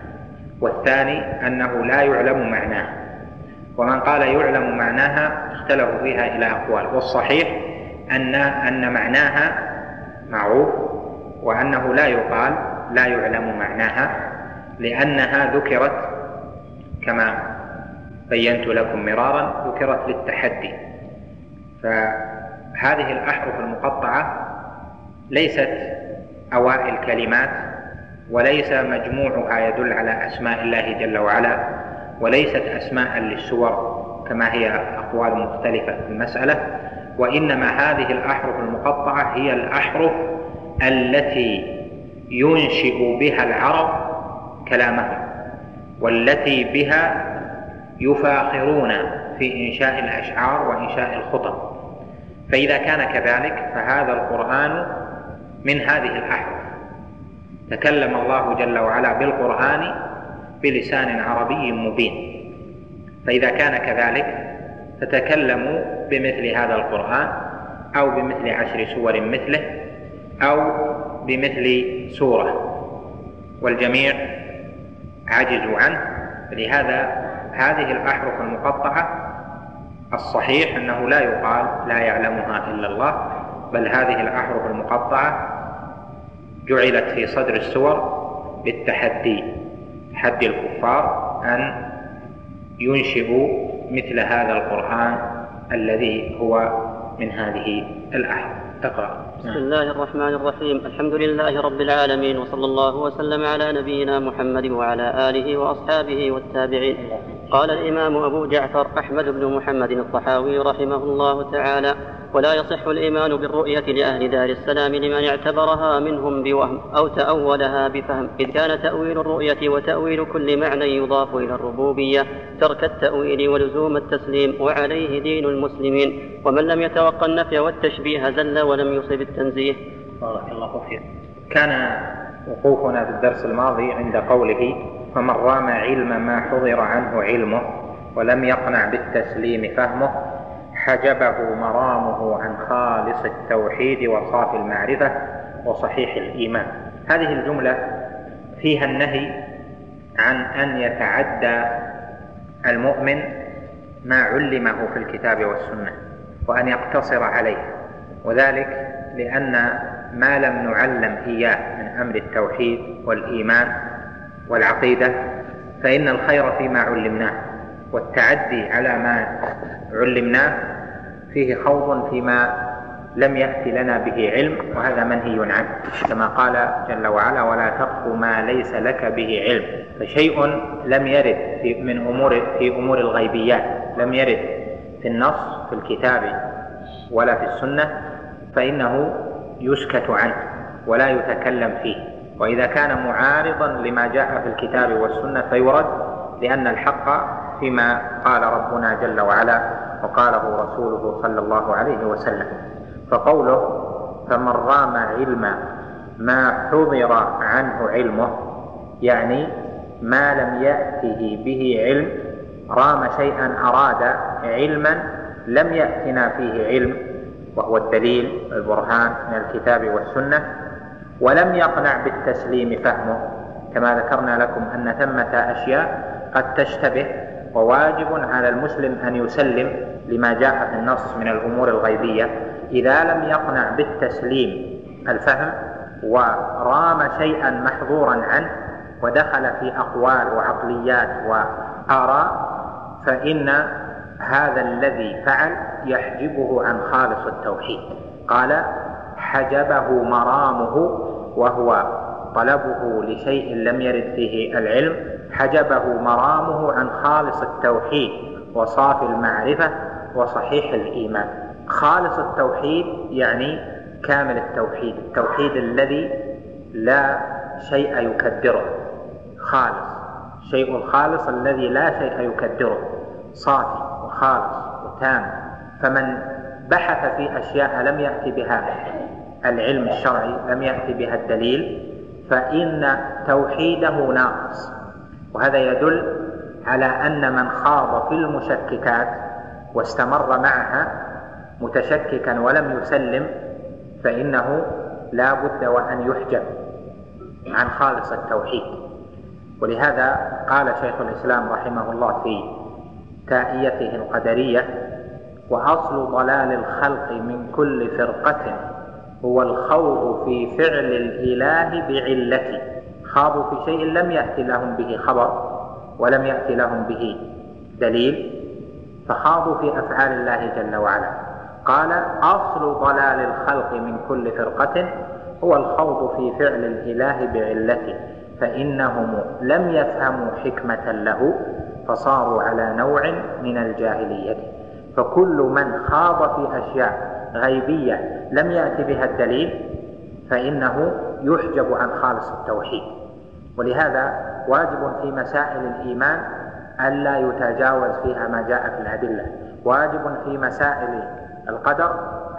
والثاني أنه لا يعلم معناها ومن قال يعلم معناها اختلفوا فيها إلى أقوال والصحيح أن أن معناها معروف وأنه لا يقال لا يعلم معناها لأنها ذكرت كما بينت لكم مرارا ذكرت للتحدي. فهذه الأحرف المقطعة ليست أوائل كلمات وليس مجموعها يدل على أسماء الله جل وعلا وليست أسماء للسور كما هي أقوال مختلفة في المسألة. وإنما هذه الأحرف المقطعة هي الأحرف التي ينشئ بها العرب كلامهم والتي بها يفاخرون في إنشاء الأشعار وإنشاء الخطب. فإذا كان كذلك فهذا القرآن من هذه الأحرف. تكلم الله جل وعلا بالقرآن بلسان عربي مبين. فإذا كان كذلك فتكلموا بمثل هذا القرآن أو بمثل عشر سور مثله أو بمثل سورة والجميع عجزوا عنه. لهذا هذه الأحرف المقطعة الصحيح أنه لا يقال لا يعلمها إلا الله بل هذه الأحرف المقطعة جعلت في صدر السور للتحدي تحدي الكفار أن ينشئوا مثل هذا القرآن الذي هو من هذه الأحرف تقرأ. بسم الله الرحمن الرحيم. الحمد لله رب العالمين وصلى الله وسلم على نبينا محمد وعلى آله وأصحابه والتابعين. قال الإمام أبو جعفر أحمد بن محمد الطحاوي رحمه الله تعالى ولا يصح الإيمان بالرؤية لأهل دار السلام لمن اعتبرها منهم بوهم أو تأولها بفهم إذ كان تأويل الرؤية وتأويل كل معنى يضاف إلى الربوبية ترك التأويل ولزوم التسليم وعليه دين المسلمين ومن لم يتوقع النفي والتشبيه زل ولم يصب التنزيه. بارك الله فيك. كان وقوفنا في الدرس الماضي عند قوله فمن رام علم ما حضر عنه علمه ولم يقنع بالتسليم فهمه حجبه مرامه عن خالص التوحيد وصافي المعرفة وصحيح الإيمان. هذه الجملة فيها النهي عن أن يتعدى المؤمن ما علمه في الكتاب والسنة وأن يقتصر عليه وذلك لأن ما لم نعلم إياه من أمر التوحيد والإيمان والعقيدة فإن الخير فيما علمناه والتعدي على ما علمناه فيه خوض فيما لم يأتي لنا به علم وهذا منهي عنه. كما قال جل وعلا ولا تقف ما ليس لك به علم. فشيء لم يرد في من أمور في أمور الغيبيات لم يرد في النص في الكتاب ولا في السنة فإنه يسكت عنه ولا يتكلم فيه. وإذا كان معارضا لما جاء في الكتاب والسنة فيرد لأن الحق فيما قال ربنا جل وعلا وقاله رسوله صلى الله عليه وسلم. فقوله فمن رام علم ما حضر عنه علمه يعني ما لم يأته به علم رام شيئا أراد علما لم يأتنا فيه علم وهو الدليل البرهان من الكتاب والسنة. ولم يقنع بالتسليم فهمه. كما ذكرنا لكم أن ثمة أشياء قد تشتبه وواجب على المسلم أن يسلم لما جاء في النص من الأمور الغيبية. إذا لم يقنع بالتسليم الفهم ورام شيئا محظورا عنه ودخل في أقوال وعقليات وآراء فإن هذا الذي فعل يحجبه عن خالص التوحيد. قال حجبه مرامه وهو طلبه لشيء لم يرد فيه العلم حجبه مرامه عن خالص التوحيد وصافي المعرفة وصحيح الإيمان. خالص التوحيد يعني كامل التوحيد التوحيد الذي لا شيء يكدره خالص شيء الخالص الذي لا شيء يكدره صافي وخالص وتام. فمن بحث في أشياء لم يأتي بها. العلم الشرعي لم يأتي بها الدليل فإن توحيده ناقص. وهذا يدل على أن من خاض في المشككات واستمر معها متشككا ولم يسلم فإنه لا بد وأن يحجب عن خالص التوحيد. ولهذا قال شيخ الإسلام رحمه الله في تائيته القدرية وأصل ضلال الخلق من كل فرقة هو الخوض في فعل الإله بعلته خاضوا في شيء لم يأتي لهم به خبر ولم يأتي لهم به دليل. فخاضوا في أفعال الله جل وعلا. قال أصل ضلال الخلق من كل فرقة هو الخوض في فعل الإله بعلته فإنهم لم يفهموا حكمة له فصاروا على نوع من الجاهلية. فكل من خاض في أشياء غيبية لم يأتي بها الدليل فإنه يحجب عن خالص التوحيد. ولهذا واجب في مسائل الإيمان ألا يتجاوز فيها ما جاء في الأدلة. واجب في مسائل القدر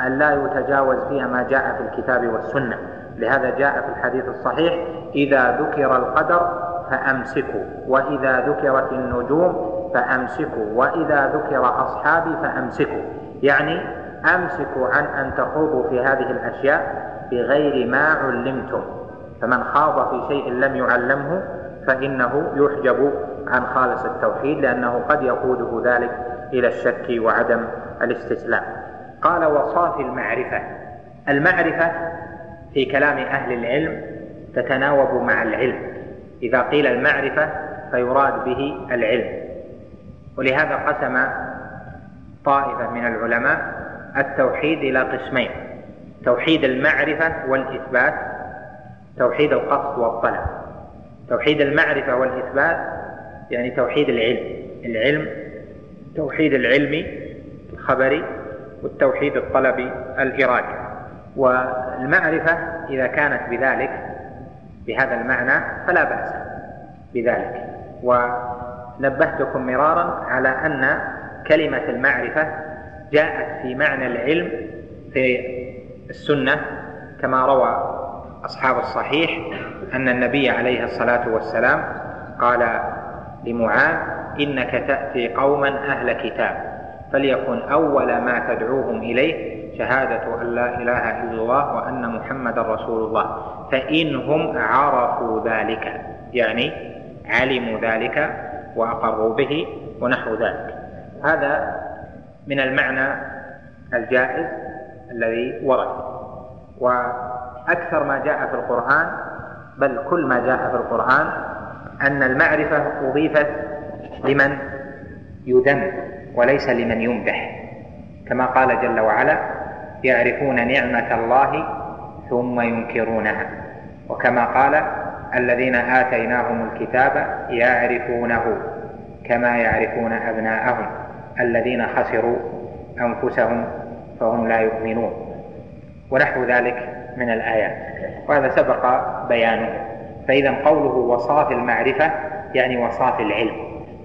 ألا يتجاوز فيها ما جاء في الكتاب والسنة. لهذا جاء في الحديث الصحيح إذا ذكر القدر فأمسكوا وإذا ذكرت النجوم فأمسكوا وإذا ذكر أصحابي فأمسكوا. يعني أمسكوا عن أن تخوضوا في هذه الأشياء بغير ما علمتم. فمن خاض في شيء لم يعلمه فإنه يحجب عن خالص التوحيد لأنه قد يقوده ذلك إلى الشك وعدم الاستسلام. قال وصافي المعرفة. المعرفة في كلام أهل العلم تتناوب مع العلم. إذا قيل المعرفة فيراد به العلم. ولهذا قسم طائفة من العلماء التوحيد إلى قسمين توحيد المعرفة والإثبات توحيد القصد والطلب. توحيد المعرفة والإثبات يعني توحيد العلم. العلم توحيد العلمي الخبري والتوحيد الطلبي الإرادي والمعرفة إذا كانت بذلك بهذا المعنى فلا بأس بذلك. ونبهتكم مرارا على أن كلمة المعرفة جاءت في معنى العلم في السنة كما روى أصحاب الصحيح أن النبي عليه الصلاة والسلام قال لمعاذ إنك تأتي قوما أهل كتاب فليكن أول ما تدعوهم إليه شهادة أن لا إله إلا الله وأن محمد رسول الله فإنهم عرفوا ذلك يعني علموا ذلك وأقروا به ونحو ذلك. هذا من المعنى الجائز الذي ورد. وأكثر ما جاء في القرآن بل كل ما جاء في القرآن أن المعرفة أضيفت لمن يذم وليس لمن يمدح كما قال جل وعلا يعرفون نعمة الله ثم ينكرونها وكما قال الذين آتيناهم الكتاب يعرفونه كما يعرفون أبناءهم الذين خسروا أنفسهم فهم لا يؤمنون. ونحو ذلك من الآيات. وهذا سبق بيانه. فإذا قوله وصافي المعرفة يعني وصافي العلم.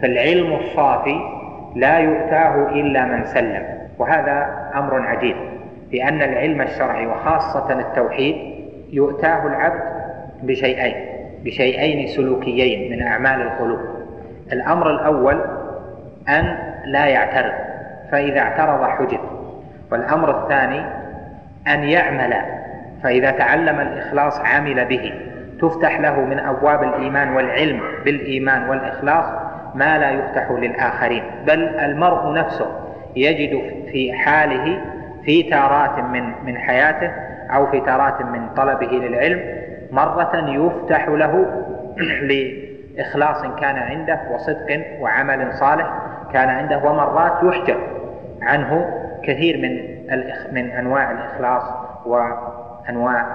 فالعلم الصافي لا يؤتاه إلا من سلم. وهذا أمر عجيب. لأن العلم الشرعي وخاصة التوحيد يؤتاه العبد بشيئين بشيئين سلوكيين من أعمال القلوب. الأمر الأول أن لا يعترض فإذا اعترض حجب. والأمر الثاني أن يعمل فإذا تعلم الإخلاص عمل به. تفتح له من أبواب الإيمان والعلم بالإيمان والإخلاص ما لا يفتح للآخرين. بل المرء نفسه يجد في حاله في تارات من من حياته أو في تارات من طلبه للعلم. مرة يفتح له لإخلاص كان عنده وصدق وعمل صالح كان عنده ومرات يحجب عنه كثير من من أنواع الإخلاص وأنواع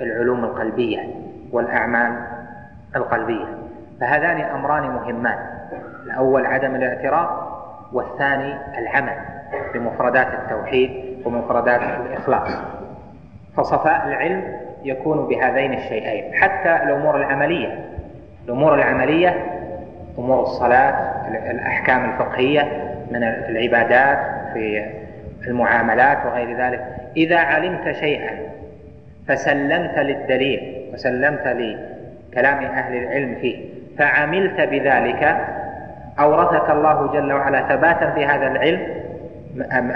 العلوم القلبية والأعمال القلبية. فهذان أمران مهمان. الأول عدم الاعتراف والثاني العمل بمفردات التوحيد ومفردات الإخلاص. فصفاء العلم يكون بهذين الشيئين حتى الأمور العملية. الأمور العملية أمور الصلاة الأحكام الفقهية من العبادات في المعاملات وغير ذلك. إذا علمت شيئا فسلمت للدليل وسلمت لكلام أهل العلم فيه فعملت بذلك أورثك الله جل وعلا ثباتا في هذا العلم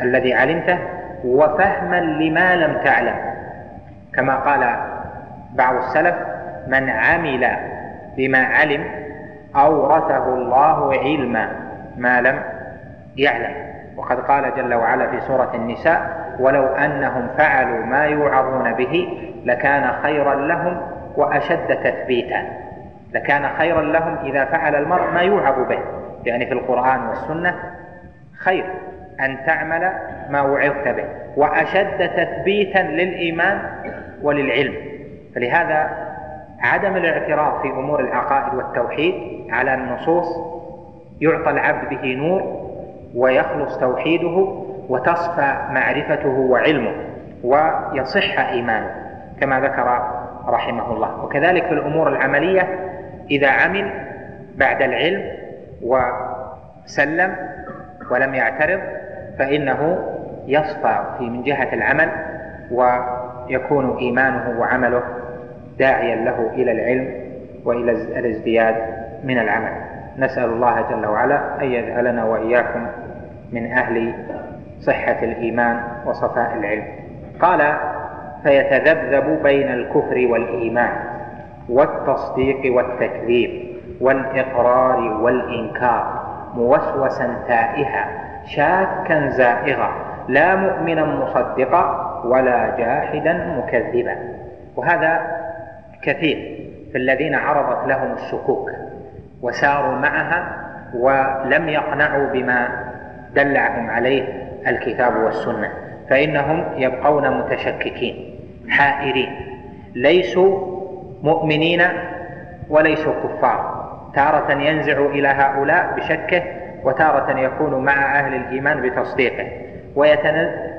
الذي علمته وفهما لما لم تعلم. كما قال بعض السلف من عمل بما علم أورثه الله علما ما لم يعلم. وقد قال جل وعلا في سورة النساء ولو أنهم فعلوا ما يوعظون به لكان خيرا لهم وأشد تثبيتا. لكان خيرا لهم إذا فعل المرء ما يوعظ به. يعني في القرآن والسنة خير أن تعمل ما وعظت به وأشد تثبيتا للإيمان وللعلم. فلهذا عدم الاعتراف في أمور العقائد والتوحيد على النصوص يعطى العبد به نور ويخلص توحيده وتصفى معرفته وعلمه ويصح إيمانه كما ذكر رحمه الله. وكذلك في الأمور العملية إذا عمل بعد العلم وسلم ولم يعترض فإنه يصفى في من جهة العمل ويكون إيمانه وعمله داعيا له إلى العلم وإلى الازدياد من العمل. نسأل الله جل وعلا أن يجعلنا وإياكم من أهل صحة الإيمان وصفاء العلم. قال فيتذبذب بين الكفر والإيمان والتصديق والتكذيب والإقرار والإنكار موسوسا تائها شاكا زائغا لا مؤمنا مصدقا ولا جاحدا مكذبا. وهذا كثير في الذين عرضت لهم الشكوك وساروا معها ولم يقنعوا بما دلعهم عليه الكتاب والسنة فإنهم يبقون متشككين حائرين ليسوا مؤمنين وليسوا كفار. تارة ينزع إلى هؤلاء بشكه وتارة يكون مع أهل الإيمان بتصديقه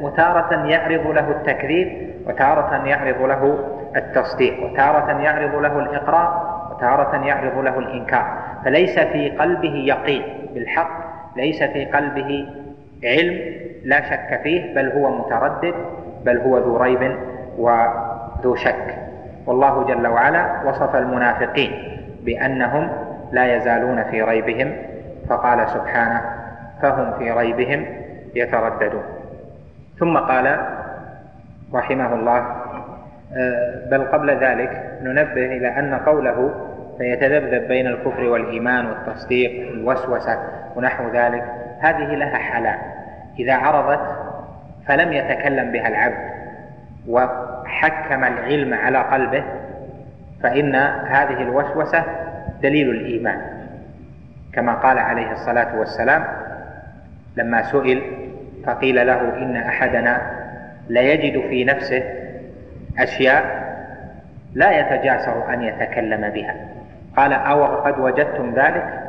وتارة يعرض له التكذيب وتارة يعرض له التصديق وتارة يعرض له الإقرار وتارة يعرض له الإنكار. فليس في قلبه يقين بالحق ليس في قلبه علم لا شك فيه بل هو متردد بل هو ذو ريب وذو شك. والله جل وعلا وصف المنافقين بأنهم لا يزالون في ريبهم فقال سبحانه فهم في ريبهم يترددون. ثم قال رحمه الله بل قبل ذلك ننبه إلى أن قوله فيتذبذب بين الكفر والإيمان والتصديق والوسوسة ونحو ذلك هذه لها حالان إذا عرضت فلم يتكلم بها العبد وحكم العلم على قلبه فإن هذه الوسوسة دليل الإيمان. كما قال عليه الصلاة والسلام لما سئل فقيل له إن أحدنا ليجد في نفسه أشياء لا يتجاسر أن يتكلم بها. قال أو قد وجدتم ذلك؟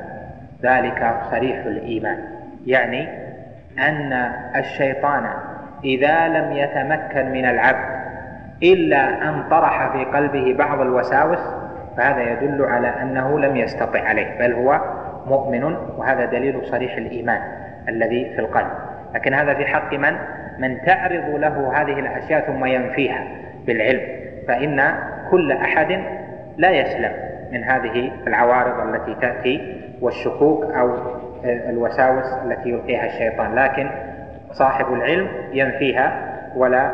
ذلك صريح الإيمان. يعني أن الشيطان إذا لم يتمكن من العبد إلا أن طرح في قلبه بعض الوساوس فهذا يدل على أنه لم يستطع عليه بل هو مؤمن وهذا دليل صريح الإيمان الذي في القلب. لكن هذا في حق من؟ من تعرض له هذه الأشياء ثم ينفيها. بالعلم فإن كل أحد لا يسلم من هذه العوارض التي تأتي والشكوك أو الوساوس التي يلقيها الشيطان. لكن صاحب العلم ينفيها ولا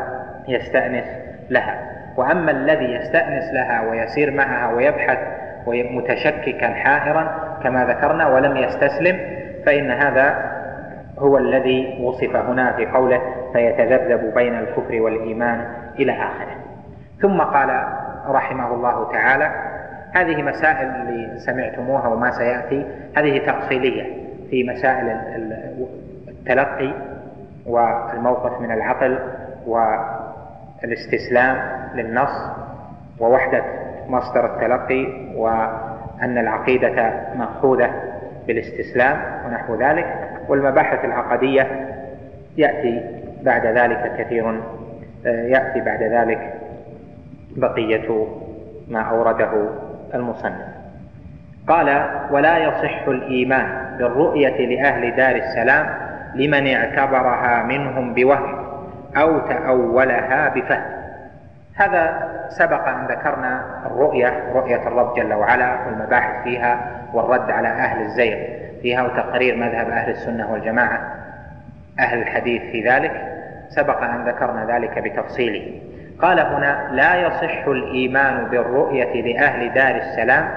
يستأنس لها. وأما الذي يستأنس لها ويسير معها ويبحث متشككا حائرا كما ذكرنا ولم يستسلم فإن هذا هو الذي وصف هنا في قوله فيتذبذب بين الكفر والإيمان إلى آخره. ثم قال رحمه الله تعالى هذه مسائل اللي سمعتموها وما سيأتي هذه تأصيلية في مسائل التلقي والموقف من العقل والاستسلام للنص ووحدة مصدر التلقي وأن العقيدة مأخوذة بالاستسلام ونحو ذلك. والمباحث العقدية يأتي بعد ذلك كثير يأتي بعد ذلك بقية ما أورده المصنف. قال ولا يصح الإيمان بالرؤية لأهل دار السلام لمن اعتبرها منهم بوهم أو تأولها بفهم. هذا سبق أن ذكرنا الرؤية رؤية الرب جل وعلا والمباحث فيها والرد على أهل الزيغ فيها وتقرير مذهب أهل السنة والجماعة. أهل الحديث في ذلك. سبق أن ذكرنا ذلك بتفصيله. قال هنا لا يصح الإيمان بالرؤية لأهل دار السلام.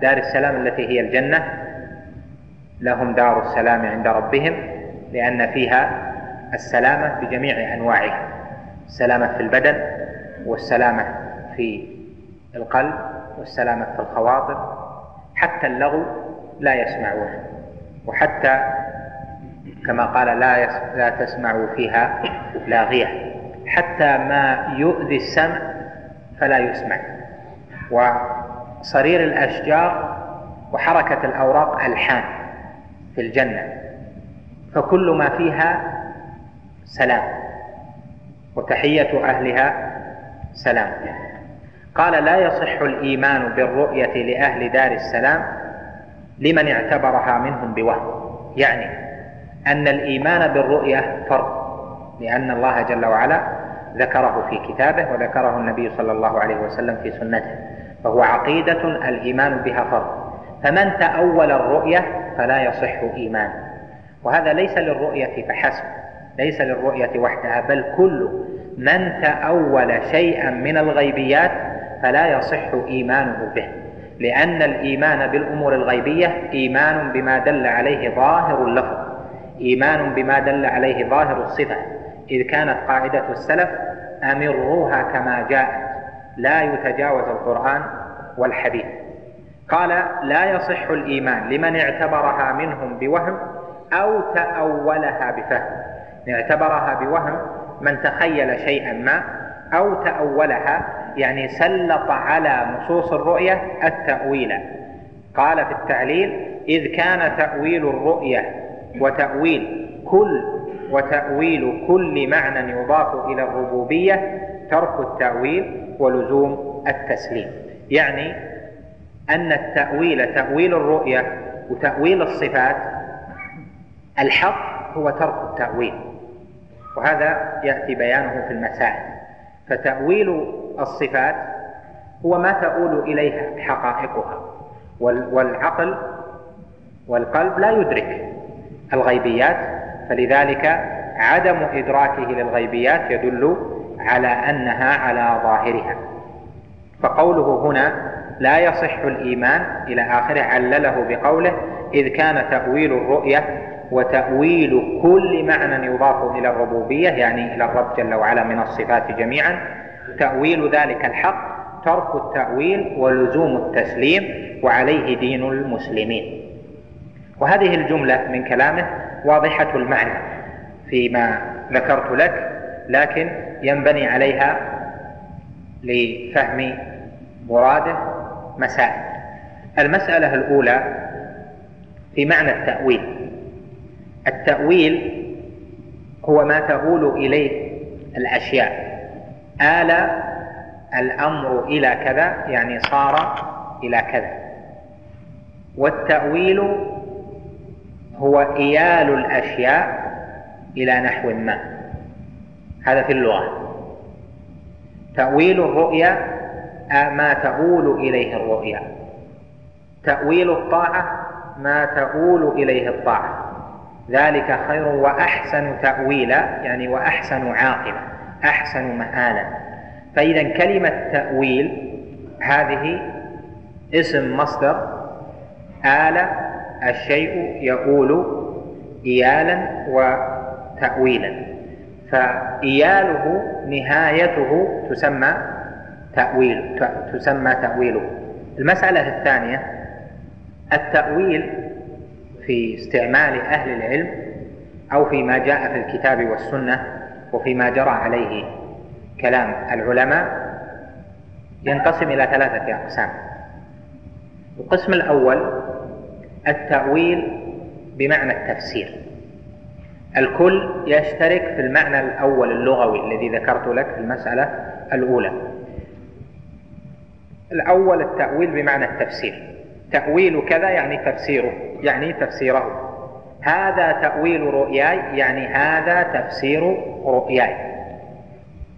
دار السلام التي هي الجنة. لهم دار السلام عند ربهم لأن فيها السلامة بجميع أنواعها. السلامة في البدن والسلامة في القلب والسلامة في الخواطر. حتى اللغو لا يسمعونه وحتى كما قال لا لا تسمعوا فيها لاغية. حتى ما يؤذي السمع فلا يسمع. وصرير الأشجار وحركة الأوراق ألحان في الجنة. فكل ما فيها سلام. وتحية أهلها سلام. قال لا يصح الإيمان بالرؤية لأهل دار السلام لمن اعتبرها منهم بوهم. يعني أن الإيمان بالرؤية فرض لأن الله جل وعلا ذكره في كتابه وذكره النبي صلى الله عليه وسلم في سنته فهو عقيدة الإيمان بها فرض. فمن تأول الرؤية فلا يصح إيمان. وهذا ليس للرؤية فحسب ليس للرؤية وحدها بل كل من تأول شيئا من الغيبيات فلا يصح إيمانه به. لأن الإيمان بالأمور الغيبية إيمان بما دل عليه ظاهر اللفظ. إيمان بما دل عليه ظاهر الصفة إذ كانت قاعدة السلف أمروها كما جاءت لا يتجاوز القرآن والحديث. قال لا يصح الإيمان لمن اعتبرها منهم بوهم أو تأولها بفهم. اعتبرها بوهم من تخيل شيئا ما أو تأولها يعني سلط على نصوص الرؤية التأويل. قال في التعليل إذ كان تأويل الرؤية وتأويل كل وتأويل كل معنى يضاف إلى الربوبية ترك التأويل ولزوم التسليم. يعني أن التأويل تأويل الرؤية وتأويل الصفات الحق هو ترك التأويل. وهذا يأتي بيانه في المسائل. فتأويل الصفات هو ما تؤول إليها حقائقها. والعقل والقلب لا يدرك. الغيبيات فلذلك عدم إدراكه للغيبيات يدل على أنها على ظاهرها. فقوله هنا لا يصح الإيمان إلى آخره علله بقوله إذ كان تأويل الرؤية وتأويل كل معنى يضاف إلى الربوبية يعني إلى الرب جل وعلا من الصفات جميعا تأويل ذلك الحق ترك التأويل ولزوم التسليم وعليه دين المسلمين. وهذه الجملة من كلامه واضحة المعنى فيما ذكرت لك لكن ينبني عليها لفهم مراده مسائل. المسألة الأولى في معنى التأويل. التأويل هو ما تؤول إليه الأشياء. آل الأمر إلى كذا يعني صار إلى كذا. والتأويل هو إيال الأشياء إلى نحو ما. هذا في اللغة. تأويل الرؤيا ما تؤول إليه الرؤيا. تأويل الطاعة ما تؤول إليه الطاعة. ذلك خير وأحسن تأويلا يعني وأحسن عاقبة أحسن مآلا. فإذا كلمة تأويل هذه اسم مصدر آل الشيء يؤول إيالا وتأويلا. فإياله نهايته تسمى تأويل تسمى تأويله. المسألة الثانية التأويل في استعمال أهل العلم أو فيما جاء في الكتاب والسنة وفيما جرى عليه كلام العلماء ينقسم إلى ثلاثة أقسام. القسم الأول التأويل بمعنى التفسير. الكل يشترك في المعنى الأول اللغوي الذي ذكرت لك في المسألة الأولى. الأول التأويل بمعنى التفسير. تأويل كذا يعني تفسيره يعني تفسيره. هذا تأويل رؤياي يعني هذا تفسير رؤياي.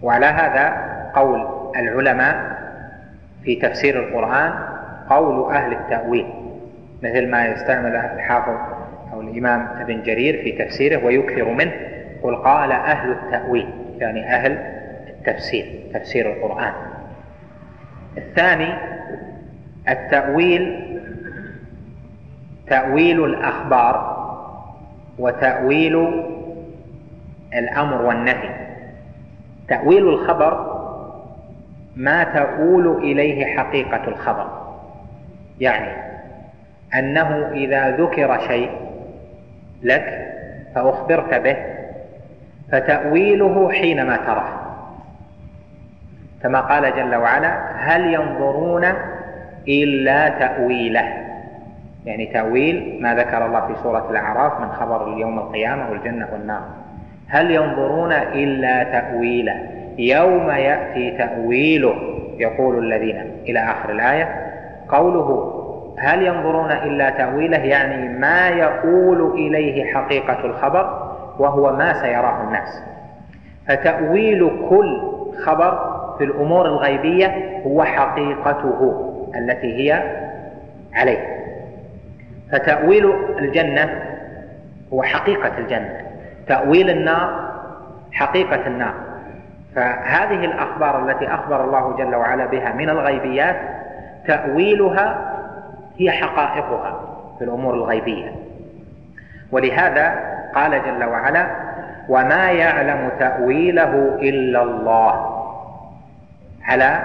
وعلى هذا قول العلماء في تفسير القرآن قول أهل التأويل. مثل ما يستعمل الحافظ أو الإمام ابن جرير في تفسيره ويكثر منه قل قال أهل التأويل يعني أهل التفسير تفسير القرآن. الثاني التأويل تأويل الأخبار وتأويل الأمر والنهي. تأويل الخبر ما تؤول إليه حقيقة الخبر. يعني أنه إذا ذكر شيء لك فأخبرت به فتأويله حينما تراه. كما قال جل وعلا هل ينظرون إلا تأويله. يعني تأويل ما ذكر الله في سورة الأعراف من خبر اليوم القيامة والجنة والنار. هل ينظرون إلا تأويله. يوم يأتي تأويله يقول الذين إلى آخر الآية قوله هل ينظرون إلا تأويله؟ يعني ما يقول إليه حقيقة الخبر وهو ما سيراه الناس. فتأويل كل خبر في الأمور الغيبية هو حقيقته التي هي عليه. فتأويل الجنة هو حقيقة الجنة. تأويل النار حقيقة النار. فهذه الأخبار التي أخبر الله جل وعلا بها من الغيبيات تأويلها هي حقائقها في الأمور الغيبية. ولهذا قال جل وعلا وما يعلم تأويله إلا الله على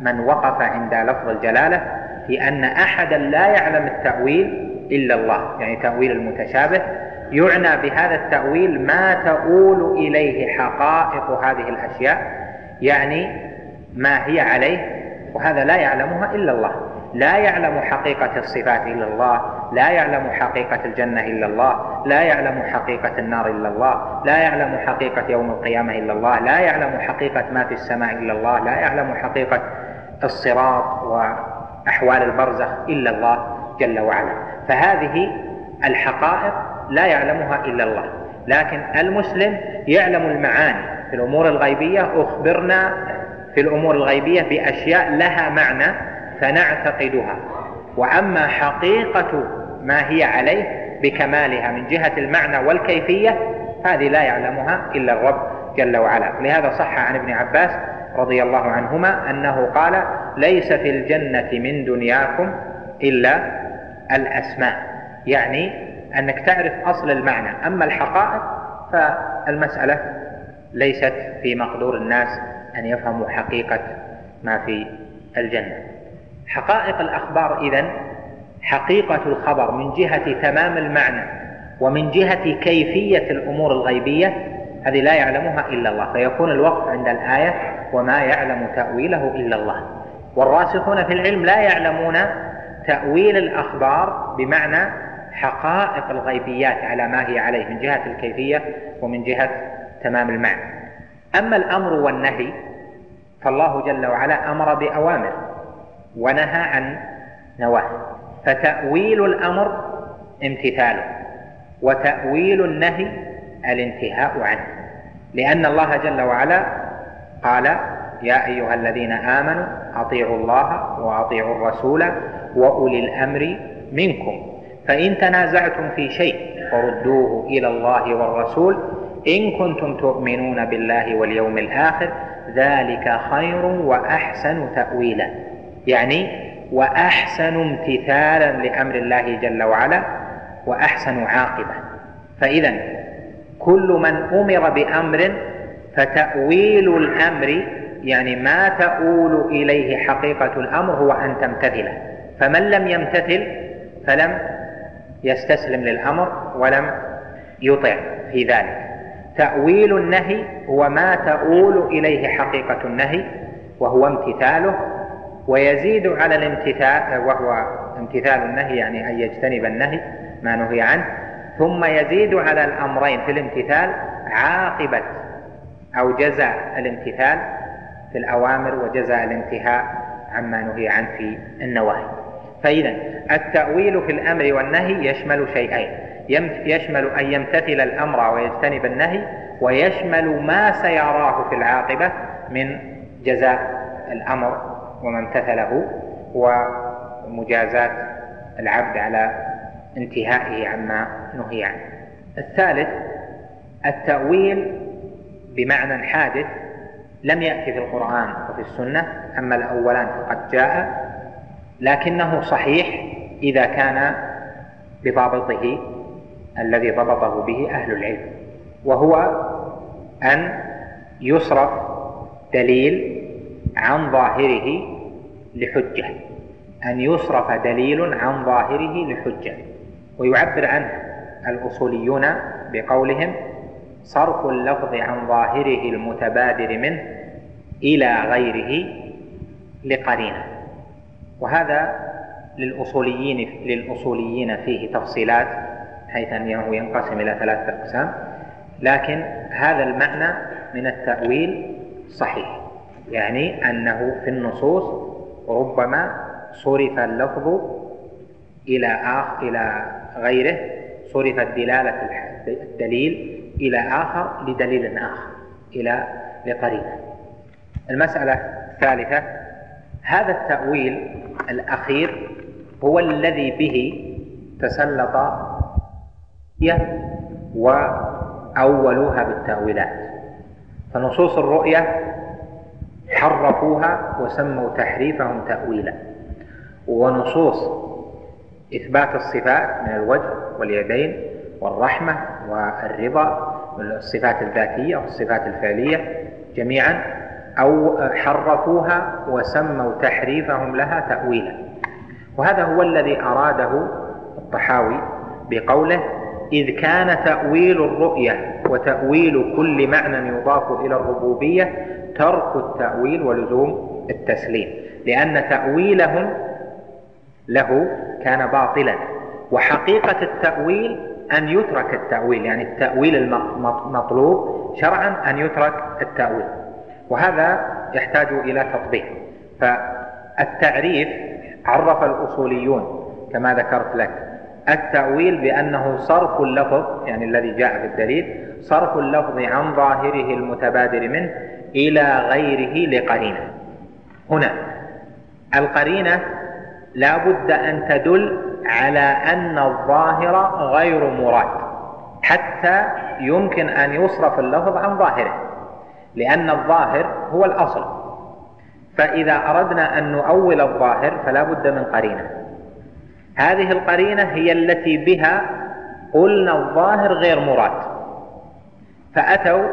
من وقف عند لفظ الجلالة في أن أحدا لا يعلم التأويل إلا الله. يعني تأويل المتشابه يعنى بهذا التأويل ما تؤول إليه حقائق هذه الأشياء يعني ما هي عليه وهذا لا يعلمها إلا الله. لا يعلم حقيقة الصفات إلا الله لا يعلم حقيقة الجنة إلا الله لا يعلم حقيقة النار إلا الله لا يعلم حقيقة يوم القيامة إلا الله لا يعلم حقيقة ما في السماء إلا الله لا يعلم حقيقة الصراط وأحوال البرزخ إلا الله جل وعلا. فهذه الحقائق لا يعلمها إلا الله. لكن المسلم يعلم المعاني في الأمور الغيبية. أخبرنا في الأمور الغيبية بأشياء لها معنى فنعتقدها. وأما حقيقة ما هي عليه بكمالها من جهة المعنى والكيفية هذه لا يعلمها إلا الرب جل وعلا. لهذا صح عن ابن عباس رضي الله عنهما أنه قال ليس في الجنة من دنياكم إلا الأسماء. يعني أنك تعرف أصل المعنى. أما الحقائق فالمسألة ليست في مقدور الناس أن يفهموا حقيقة ما في الجنة. حقائق الأخبار إذن حقيقة الخبر من جهة تمام المعنى ومن جهة كيفية الأمور الغيبية هذه لا يعلمها إلا الله. فيكون الوقف عند الآية وما يعلم تأويله إلا الله. والراسخون في العلم لا يعلمون تأويل الأخبار بمعنى حقائق الغيبيات على ما هي عليه من جهة الكيفية ومن جهة تمام المعنى. أما الأمر والنهي فالله جل وعلا أمر بأوامر. ونهى عن نواهي. فتأويل الأمر امتثاله وتأويل النهي الانتهاء عنه. لأن الله جل وعلا قال يا أيها الذين آمنوا أطيعوا الله وأطيعوا الرسول وأولي الأمر منكم. فإن تنازعتم في شيء فردوه إلى الله والرسول. إن كنتم تؤمنون بالله واليوم الآخر ذلك خير وأحسن تأويلا. يعني وأحسن امتثالا لأمر الله جل وعلا وأحسن عاقبة. فإذا كل من أمر بأمر فتأويل الأمر يعني ما تؤول إليه حقيقة الأمر هو أن تمتثله فمن لم يمتثل فلم يستسلم للأمر ولم يطع في ذلك. تأويل النهي هو ما تؤول إليه حقيقة النهي وهو امتثاله ويزيد على الامتثال وهو امتثال النهي يعني أن يجتنب النهي ما نهي عنه ثم يزيد على الأمرين في الامتثال عاقبة أو جزاء الامتثال في الأوامر وجزاء الانتهاء عما نهي عنه في النواهي. فإذا التأويل في الأمر والنهي يشمل شيئين يشمل أن يمتثل الأمر ويجتنب النهي ويشمل ما سيراه في العاقبة من جزاء الأمر وما امتثله ومجازاة العبد على انتهائه عما نهي عنه. الثالث التأويل بمعنى حادث لم يأتي في القرآن وفي السنة أما الأولان فقد جاء لكنه صحيح إذا كان بضابطه الذي ضبطه به أهل العلم وهو أن يصرف دليل عن ظاهره لحجة. أن يصرف دليل عن ظاهره لحجة. ويعبر عنه الأصوليون بقولهم صرف اللفظ عن ظاهره المتبادر منه إلى غيره لقرينة. وهذا للأصوليين للأصوليين فيه تفصيلات حيث أنه ينقسم إلى ثلاثة أقسام. لكن هذا المعنى من التأويل صحيح. يعني أنه في النصوص ربما صرف اللفظ إلى آخر إلى غيره صرفت دلالة الدليل إلى آخر لدليل آخر إلى لقرينة المسألة الثالثة هذا التأويل الأخير هو الذي به تسلط وأولوها بالتأويلات. فنصوص الرؤية حرفوها وسموا تحريفهم تأويلا. ونصوص إثبات الصفات من الوجه واليدين والرحمة والرضا والصفات الذاتية والصفات الفعلية جميعا أو حرفوها وسموا تحريفهم لها تأويلا. وهذا هو الذي أراده الطحاوي بقوله إذ كان تأويل الرؤية وتأويل كل معنى يضاف إلى الربوبية ترك التأويل ولزوم التسليم لأن تأويلهم له كان باطلا وحقيقة التأويل أن يترك التأويل يعني التأويل المطلوب شرعا أن يترك التأويل وهذا يحتاج إلى تطبيق. فالتعريف عرف الأصوليون كما ذكرت لك التأويل بأنه صرف اللفظ يعني الذي جاء في الدليل صرف اللفظ عن ظاهره المتبادر منه إلى غيره لقرينة. هنا القرينة لا بد أن تدل على أن الظاهر غير مراد حتى يمكن أن يصرف اللفظ عن ظاهره لأن الظاهر هو الأصل. فإذا أردنا أن نؤول الظاهر فلا بد من قرينة. هذه القرينة هي التي بها قلنا الظاهر غير مراد. فأتوا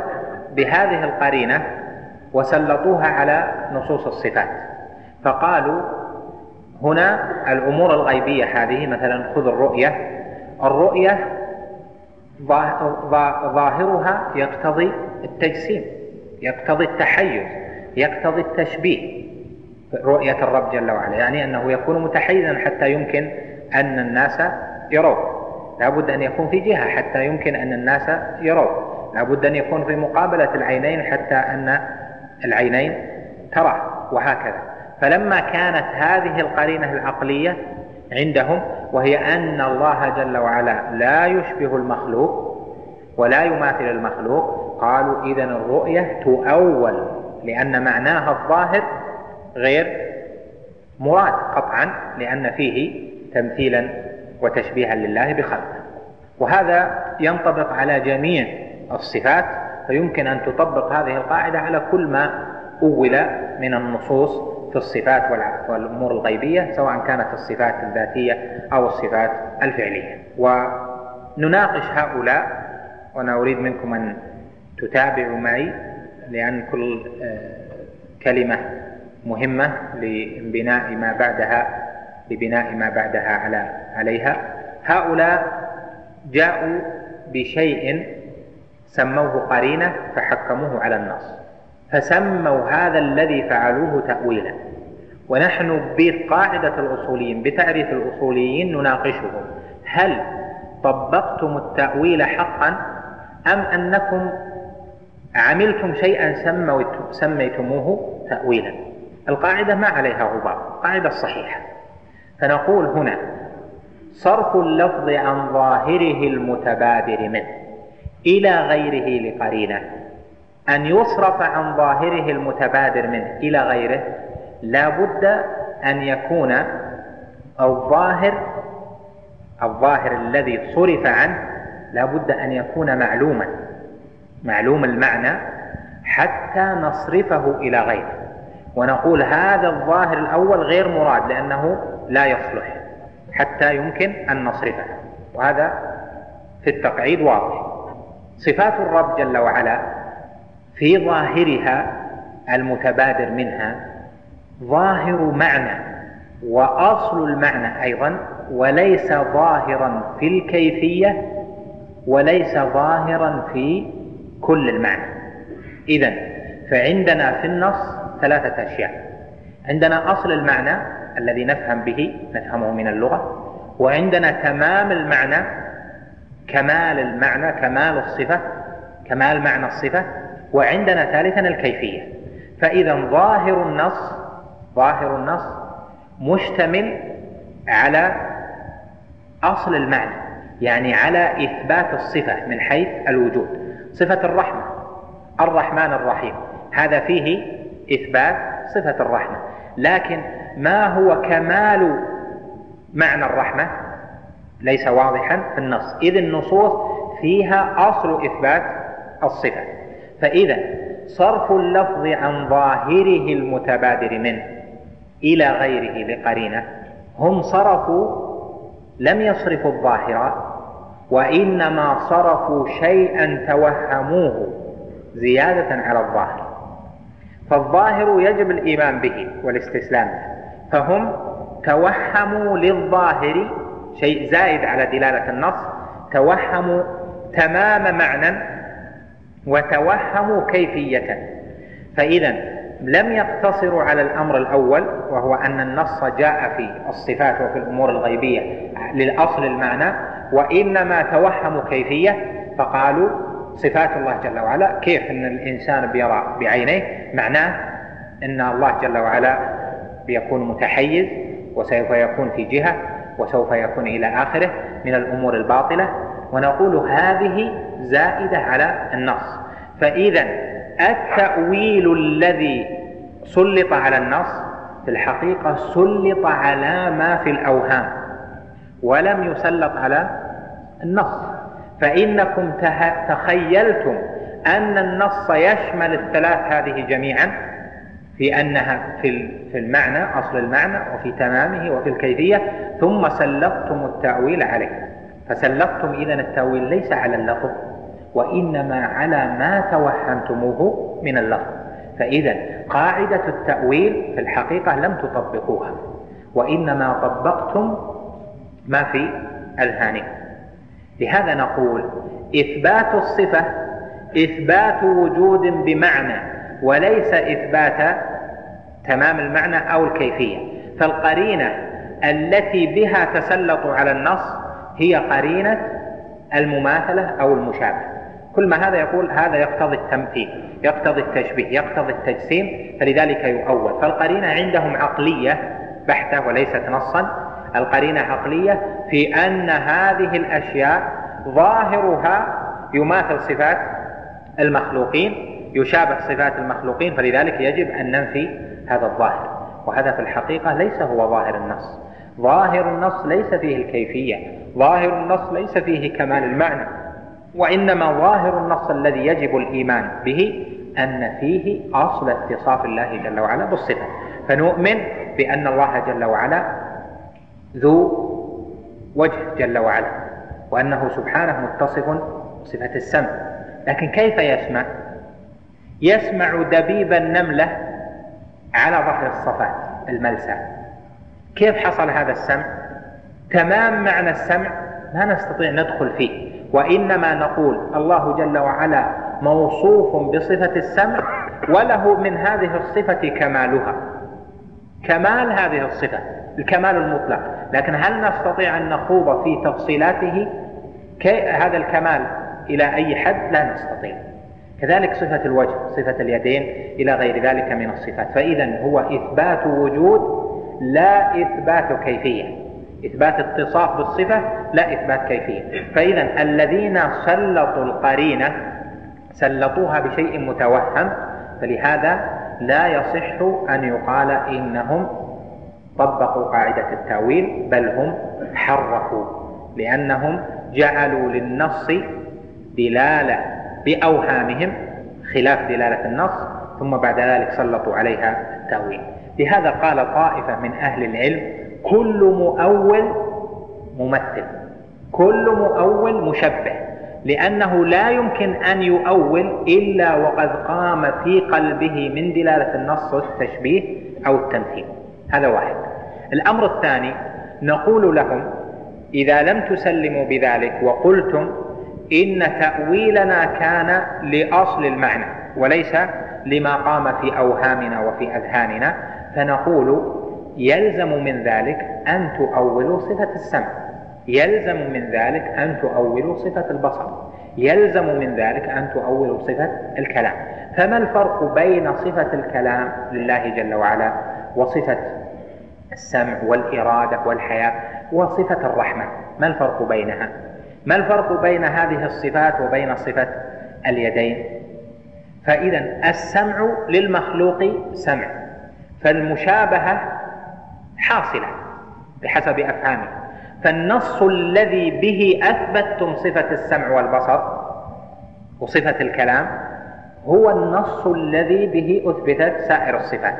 بهذه القرينة وسلطوها على نصوص الصفات. فقالوا هنا الأمور الغيبية هذه مثلا خذ الرؤية. الرؤية ظاهرها يقتضي التجسيم يقتضي التحيز يقتضي التشبيه رؤية الرب جل وعلا. يعني أنه يكون متحيزا حتى يمكن أن الناس يروه. لابد أن يكون في جهة حتى يمكن أن الناس يروه. لابد أن يكون في مقابلة العينين حتى أن العينين تراه وهكذا. فلما كانت هذه القرينة العقلية عندهم وهي أن الله جل وعلا لا يشبه المخلوق ولا يماثل المخلوق قالوا إذا الرؤية تؤول لأن معناها الظاهر غير مراد قطعا لأن فيه تمثيلا وتشبيها لله بخلقه. وهذا ينطبق على جميع الصفات فيمكن أن تطبق هذه القاعدة على كل ما أول من النصوص في الصفات والأمور الغيبية سواء كانت الصفات الذاتية أو الصفات الفعلية. ونناقش هؤلاء وأنا أريد منكم أن تتابعوا معي لأن كل آه، كلمة مهمة لبناء ما بعدها لبناء ما بعدها على عليها. هؤلاء جاءوا بشيء سموه قرينة فحكموه على النص. فسموا هذا الذي فعلوه تأويلا. ونحن بقاعدة الأصوليين بتعريف الأصوليين نناقشهم. هل طبقتم التأويل حقا أم أنكم عملتم شيئا سميتموه تأويلا؟ القاعدة ما عليها غبار قاعدة صحيحة فنقول هنا صرف اللفظ عن ظاهره المتبادر منه. إلى غيره لقرينة. أن يصرف عن ظاهره المتبادر منه إلى غيره لا بد أن يكون الظاهر الظاهر الذي صرف عنه لا بد أن يكون معلوما معلوم المعنى حتى نصرفه إلى غيره. ونقول هذا الظاهر الأول غير مراد لأنه لا يصلح حتى يمكن أن نصرفه. وهذا في التقعيد واضح. صفات الرب جل وعلا في ظاهرها المتبادر منها ظاهر معنى وأصل المعنى أيضا وليس ظاهرا في الكيفية وليس ظاهرا في كل المعنى. اذا فعندنا في النص ثلاثة أشياء. عندنا أصل المعنى الذي نفهم به نفهمه من اللغة وعندنا تمام المعنى كمال المعنى كمال الصفة كمال معنى الصفة. وعندنا ثالثا الكيفية. فإذا ظاهر النص ظاهر النص مشتمل على أصل المعنى يعني على إثبات الصفة من حيث الوجود. صفة الرحمة الرحمن الرحيم. هذا فيه إثبات صفة الرحمة. لكن ما هو كمال معنى الرحمة؟ ليس واضحا في النص. إذ النصوص فيها أصل إثبات الصفة. فإذا صرف اللفظ عن ظاهره المتبادر منه إلى غيره لقرينة هم صرفوا لم يصرفوا الظاهر وإنما صرفوا شيئا توهموه زيادة على الظاهر. فالظاهر يجب الإيمان به والاستسلام فهم توهموا للظاهر شيء زائد على دلالة النص. توهموا تمام معنى وتوهموا كيفية. فإذا لم يقتصروا على الأمر الأول وهو أن النص جاء في الصفات وفي الأمور الغيبية للأصل المعنى وإنما توهموا كيفية فقالوا صفات الله جل وعلا كيف أن الإنسان بيرى بعينيه معناه أن الله جل وعلا بيكون متحيز وسوف يكون في جهة وسوف يكون إلى آخره من الأمور الباطلة. ونقول هذه زائدة على النص. فإذا التأويل الذي سلط على النص في الحقيقة سلط على ما في الأوهام ولم يسلط على النص. فإنكم تخيلتم أن النص يشمل الثلاث هذه جميعا. في أنها في في المعنى أصل المعنى وفي تمامه وفي الكيفية ثم سلطتم التأويل عليه. فسلطتم إذا التأويل ليس على اللفظ وإنما على ما توهمتموه من اللفظ. فإذا قاعدة التأويل في الحقيقة لم تطبقوها وإنما طبقتم ما في أذهانكم لهذا نقول إثبات الصفة إثبات وجود بمعنى وليس إثبات تمام المعنى أو الكيفية. فالقرينة التي بها تسلط على النص هي قرينة المماثلة أو المشابهة. كل ما هذا يقول هذا يقتضي التمثيل يقتضي التشبيه يقتضي التجسيم فلذلك يؤول. فالقرينة عندهم عقلية بحتة وليست نصا. القرينة عقلية في أن هذه الأشياء ظاهرها يماثل صفات المخلوقين يشابه صفات المخلوقين فلذلك يجب أن ننفي هذا الظاهر. وهذا في الحقيقة ليس هو ظاهر النص. ظاهر النص ليس فيه الكيفية ظاهر النص ليس فيه كمال المعنى وإنما ظاهر النص الذي يجب الإيمان به أن فيه أصل اتصاف الله جل وعلا بالصفة. فنؤمن بأن الله جل وعلا ذو وجه جل وعلا وأنه سبحانه متصف بصفة السمع لكن كيف يسمع؟ يسمع دبيب النملة على ظهر الصفات الملسى كيف حصل هذا السمع؟ تمام معنى السمع ما نستطيع ندخل فيه وإنما نقول الله جل وعلا موصوف بصفة السمع وله من هذه الصفة كمالها. كمال هذه الصفة الكمال المطلق. لكن هل نستطيع أن نخوض في تفصيلاته؟ هذا الكمال إلى أي حد؟ لا نستطيع. كذلك صفة الوجه صفة اليدين إلى غير ذلك من الصفات. فإذا هو إثبات وجود لا إثبات كيفية. إثبات اتصاف بالصفة لا إثبات كيفية. فإذا الذين سلطوا القرينة سلطوها بشيء متوهم فلهذا لا يصح أن يقال إنهم طبقوا قاعدة التأويل بل هم حرفوا لأنهم جعلوا للنص دلالة بأوهامهم خلاف دلالة النص ثم بعد ذلك سلطوا عليها التأويل لهذا قال طائفة من أهل العلم كل مؤول ممثل كل مؤول مشبه لأنه لا يمكن أن يؤول إلا وقد قام في قلبه من دلالة النص التشبيه أو التمثيل. هذا واحد. الأمر الثاني نقول لهم إذا لم تسلموا بذلك وقلتم إن تأويلنا كان لأصل المعنى وليس لما قام في أوهامنا وفي أذهاننا فنقول يلزم من ذلك أن تؤولوا صفة السمع. يلزم من ذلك أن تؤولوا صفة البصر. يلزم من ذلك أن تؤولوا صفة الكلام. فما الفرق بين صفة الكلام لله جل وعلا وصفة السمع والإرادة والحياة وصفة الرحمة؟ ما الفرق بينها؟ ما الفرق بين هذه الصفات وبين صفة اليدين؟ فإذا السمع للمخلوق سمع فالمشابهة حاصلة بحسب أفهامه فالنص الذي به أثبتتم صفة السمع والبصر وصفة الكلام هو النص الذي به أثبتت سائر الصفات.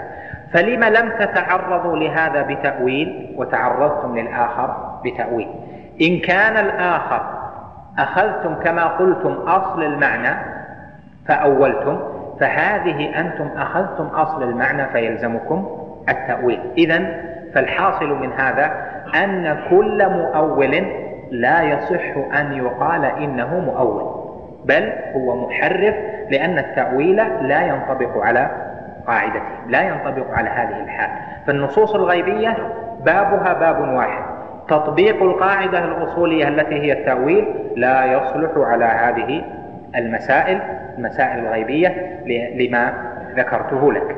فلم لم تتعرضوا لهذا بتأويل وتعرضتم للآخر بتأويل؟ إن كان الآخر أخذتم كما قلتم أصل المعنى فأولتم فهذه أنتم أخذتم أصل المعنى فيلزمكم التأويل. إذا فالحاصل من هذا أن كل مؤول لا يصح أن يقال إنه مؤول بل هو محرف لأن التأويل لا ينطبق على قاعدته لا ينطبق على هذه الحال. فالنصوص الغيبية بابها باب واحد. تطبيق القاعدة الأصولية التي هي التأويل لا يصلح على هذه المسائل المسائل الغيبية لما ذكرته لك.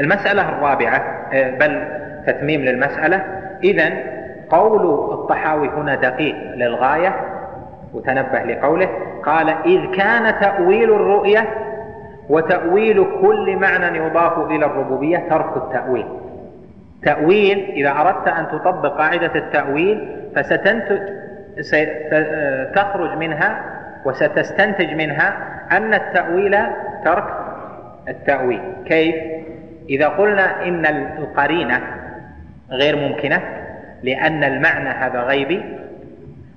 المسألة الرابعة آه، بل تتميم للمسألة إذا قول الطحاوي هنا دقيق للغاية وتنبه لقوله قال إذ كان تأويل الرؤية وتأويل كل معنى يضاف إلى الربوبية ترك التأويل. تأويل إذا أردت أن تطبق قاعدة التأويل فستنتج تخرج منها وستستنتج منها أن التأويل ترك التأويل كيف؟ إذا قلنا إن القرينة غير ممكنة لأن المعنى هذا غيبي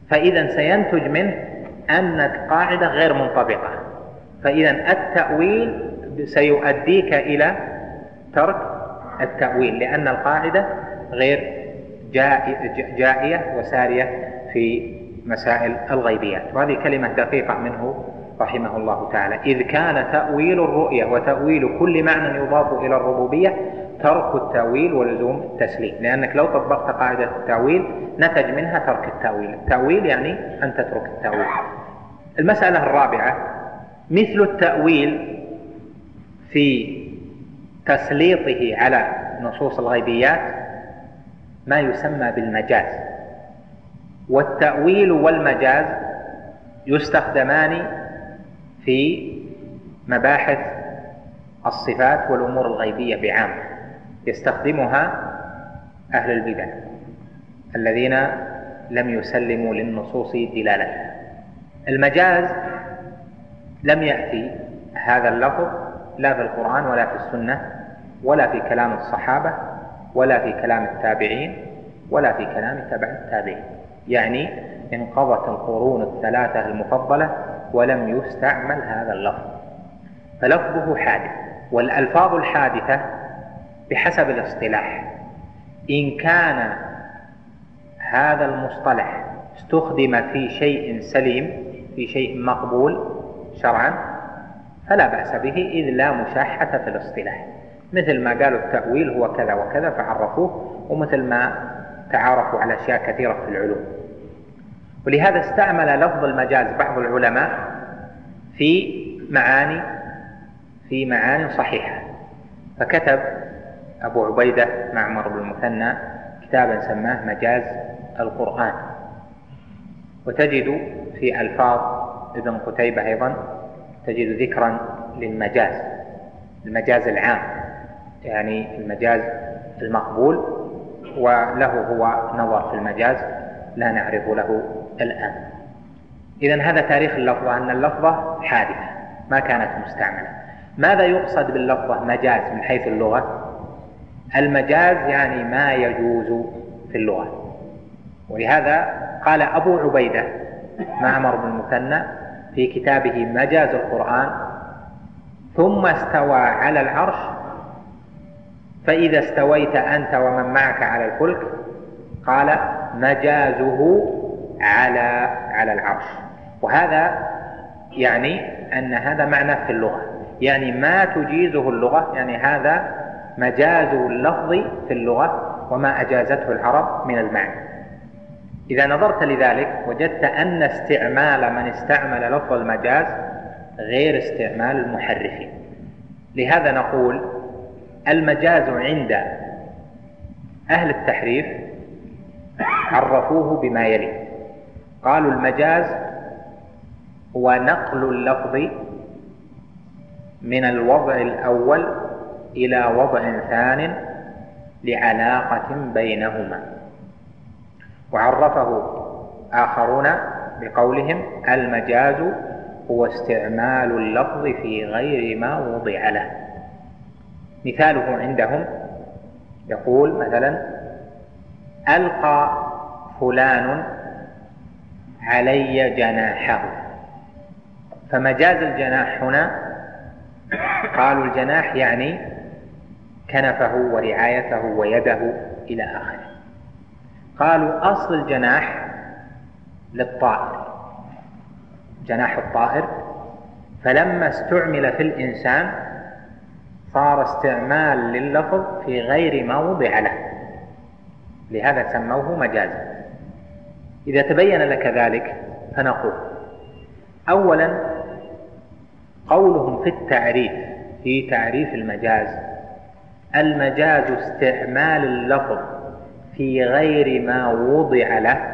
فإذا سينتج منه أن القاعدة غير منطبقة فإذا التأويل سيؤديك إلى ترك التأويل لأن القاعدة غير جائية وسارية في مسائل الغيبيات. وهذه كلمة دقيقة منه رحمه الله تعالى. إذ كان تأويل الرؤية وتأويل كل معنى يضاف إلى الربوبية ترك التأويل ولزوم التسليم. لأنك لو طبقت قاعدة التأويل نتج منها ترك التأويل. التأويل يعني أن تترك التأويل. المسألة الرابعة مثل التأويل في تسليطه على نصوص الغيبيات ما يسمى بالمجاز. والتأويل والمجاز يستخدمان في مباحث الصفات والأمور الغيبية بعامة يستخدمها أهل البدع الذين لم يسلموا للنصوص دلالتها المجاز لم يأتي هذا اللفظ لا في القرآن ولا في السنة ولا في كلام الصحابة ولا في كلام التابعين ولا في كلام تبع التابعين. يعني انقضت القرون الثلاثة المفضلة ولم يستعمل هذا اللفظ. فلفظه حادث والألفاظ الحادثة بحسب الاصطلاح إن كان هذا المصطلح استخدم في شيء سليم في شيء مقبول شرعا فلا بأس به إذ لا مشاحة في الاصطلاح. مثل ما قالوا التأويل هو كذا وكذا فعرفوه ومثل ما تعارفوا على أشياء كثيرة في العلوم. ولهذا استعمل لفظ المجاز بعض العلماء في معاني في معاني صحيحة. فكتب أبو عبيدة معمر بن المثنى كتابا سماه مجاز القرآن. وتجد في ألفاظ ابن قتيبة أيضا تجد ذكرا للمجاز المجاز العام يعني المجاز المقبول وله هو نظر في المجاز لا نعرف له الآن. إذا هذا تاريخ اللفظة أن اللفظة حادثة ما كانت مستعملة. ماذا يقصد باللفظة مجاز من حيث اللغة؟ المجاز يعني ما يجوز في اللغة. ولهذا قال أبو عبيدة معمر بن المثنى في كتابه مجاز القرآن ثم استوى على العرش فإذا استويت أنت ومن معك على الفلك قال مجازه على على العرش. وهذا يعني أن هذا معنى في اللغة. يعني ما تجيزه اللغة يعني هذا مجاز اللفظ في اللغة وما أجازته العرب من المعنى. إذا نظرت لذلك وجدت أن استعمال من استعمل لفظ المجاز غير استعمال المحرفين. لهذا نقول المجاز عند أهل التحريف عرفوه بما يلي. قالوا المجاز هو نقل اللفظ من الوضع الأول إلى وضع ثان لعلاقة بينهما. وعرفه آخرون بقولهم المجاز هو استعمال اللفظ في غير ما وضع له. مثاله عندهم يقول مثلا ألقى فلان علي جناحه. فمجاز الجناح هنا قالوا الجناح يعني كنفه ورعايته ويده إلى آخره. قالوا أصل الجناح للطائر. جناح الطائر. فلما استعمل في الإنسان صار استعمال لللفظ في غير ما وضع له. لهذا سموه مجازا. إذا تبين لك ذلك فنقول أولا قولهم في التعريف في تعريف المجاز. المجاز استعمال اللفظ في غير ما وضع له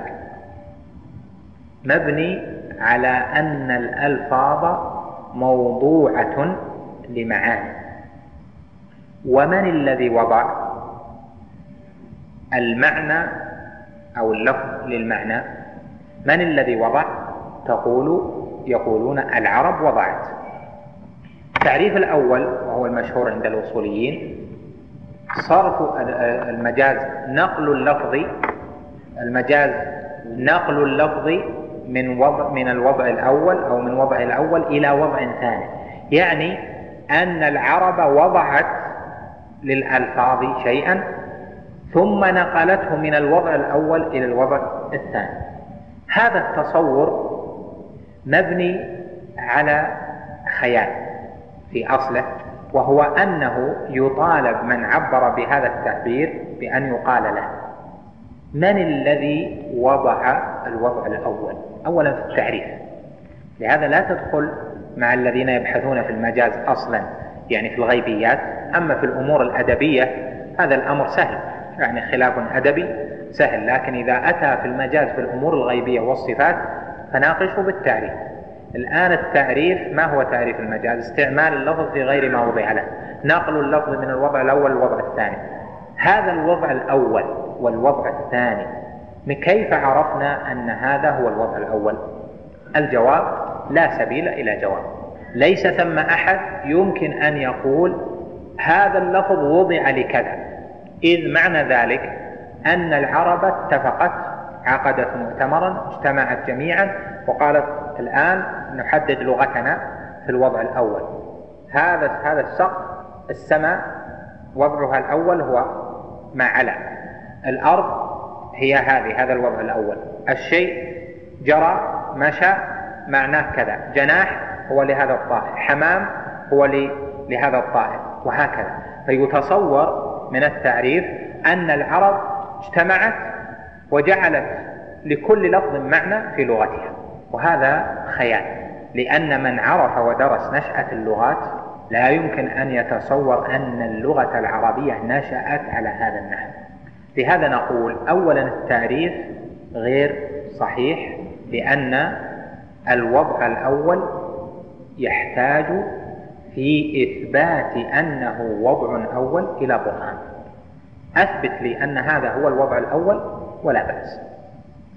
مبني على أن الألفاظ موضوعة لمعاني. ومن الذي وضع؟ المعنى أو اللفظ للمعنى. من الذي وضع؟ تقول يقولون العرب وضعت. التعريف الأول وهو المشهور عند الأصوليين صرف المجاز نقل اللفظ المجاز نقل اللفظ من وضع من الوضع الأول أو من وضع الأول إلى وضع ثاني. يعني أن العرب وضعت للألفاظ شيئا ثم نقلته من الوضع الأول إلى الوضع الثاني. هذا التصور مبني على خيال في أصله. وهو أنه يطالب من عبر بهذا التعبير بأن يقال له. من الذي وضع الوضع الأول؟ أولا في التعريف. لهذا لا تدخل مع الذين يبحثون في المجاز أصلا يعني في الغيبيات. أما في الأمور الأدبية هذا الأمر سهل. يعني خلاف أدبي سهل لكن إذا أتى في المجاز في الأمور الغيبية والصفات فناقشه بالتعريف. الآن التعريف ما هو تعريف المجاز استعمال اللفظ في غير ما وضع له. نقل اللفظ من الوضع الأول للوضع الثاني. هذا الوضع الأول والوضع الثاني. كيف عرفنا أن هذا هو الوضع الأول؟ الجواب لا سبيل إلى جواب. ليس ثم أحد يمكن أن يقول هذا اللفظ وضع لكذا. إذ معنى ذلك أن العرب اتفقت عقدت مؤتمرا اجتمعت جميعا وقالت الآن نحدد لغتنا في الوضع الأول. هذا هذا السقف السماء وضعها الأول هو ما علا. الأرض هي هذه هذا الوضع الأول. الشيء جرى مشى معناه كذا. جناح هو لهذا الطائر حمام هو لهذا الطائر وهكذا. فيتصور من التعريف أن العرب اجتمعت وجعلت لكل لفظ معنى في لغتها. وهذا خيال لأن من عرف ودرس نشأة اللغات لا يمكن أن يتصور أن اللغة العربية نشأت على هذا النحو. لهذا نقول أولا التعريف غير صحيح لأن الوضع الأول يحتاج في إثبات أنه وضع أول إلى برهان. أثبت لي أن هذا هو الوضع الأول ولا بأس.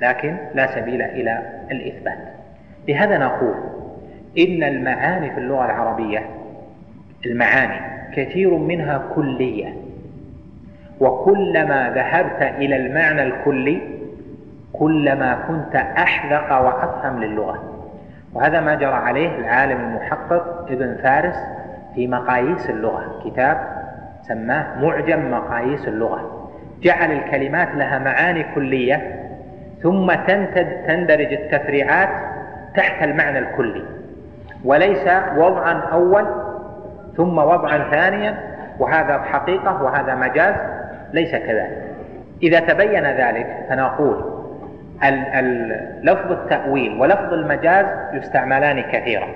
لكن لا سبيل إلى الإثبات. لهذا نقول إن المعاني في اللغة العربية المعاني كثير منها كلية. وكلما ذهبت إلى المعنى الكلي كلما كنت أحذق وأفهم للغة. وهذا ما جرى عليه العالم المحقق ابن فارس في مقاييس اللغة. كتاب سماه معجم مقاييس اللغة. جعل الكلمات لها معاني كلية ثم تندرج التفريعات تحت المعنى الكلي. وليس وضعا أول ثم وضعا ثانيا وهذا حقيقة وهذا مجاز ليس كذلك. إذا تبين ذلك فنقول لفظ التأويل ولفظ المجاز يستعملان كثيرا.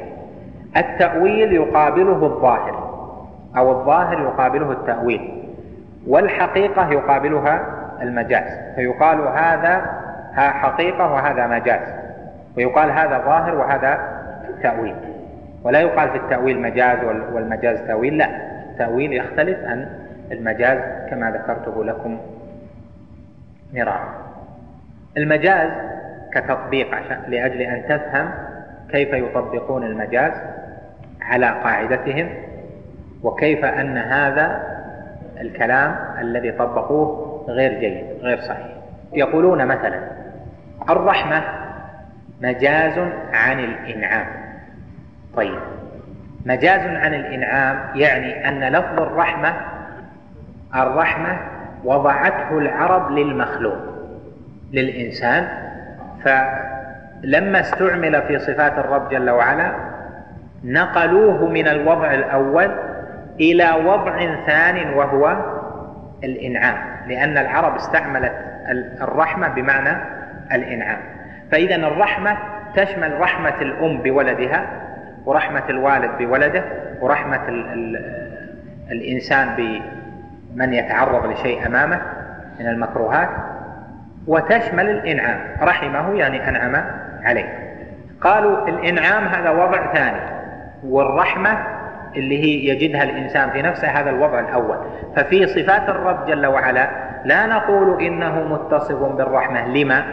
التأويل يقابله الظاهر أو الظاهر يقابله التأويل. والحقيقة يقابلها المجاز. فيقال هذا حقيقة وهذا مجاز. ويقال هذا ظاهر وهذا تأويل. ولا يقال في التأويل مجاز والمجاز تأويل لا. التأويل يختلف عن المجاز كما ذكرته لكم مرارا. المجاز كتطبيق عشان لأجل أن تفهم كيف يطبقون المجاز على قاعدتهم وكيف أن هذا الكلام الذي طبقوه غير جيد غير صحيح. يقولون مثلا الرحمة مجاز عن الإنعام. طيب مجاز عن الإنعام يعني أن لفظ الرحمة الرحمة وضعته العرب للمخلوق للإنسان. فلما استعمل في صفات الرب جل وعلا نقلوه من الوضع الأول إلى وضع ثان وهو الإنعام لأن العرب استعملت الرحمة بمعنى الإنعام. فإذا الرحمة تشمل رحمة الأم بولدها ورحمة الوالد بولده ورحمة ال ال الإنسان بمن يتعرض لشيء أمامه من المكروهات وتشمل الإنعام. رحمه يعني أنعم عليه. قالوا الإنعام هذا وضع ثاني والرحمة اللي هي يجدها الإنسان في نفسه هذا الوضع الأول. ففي صفات الرب جل وعلا لا نقول إنه متصف بالرحمة. لما؟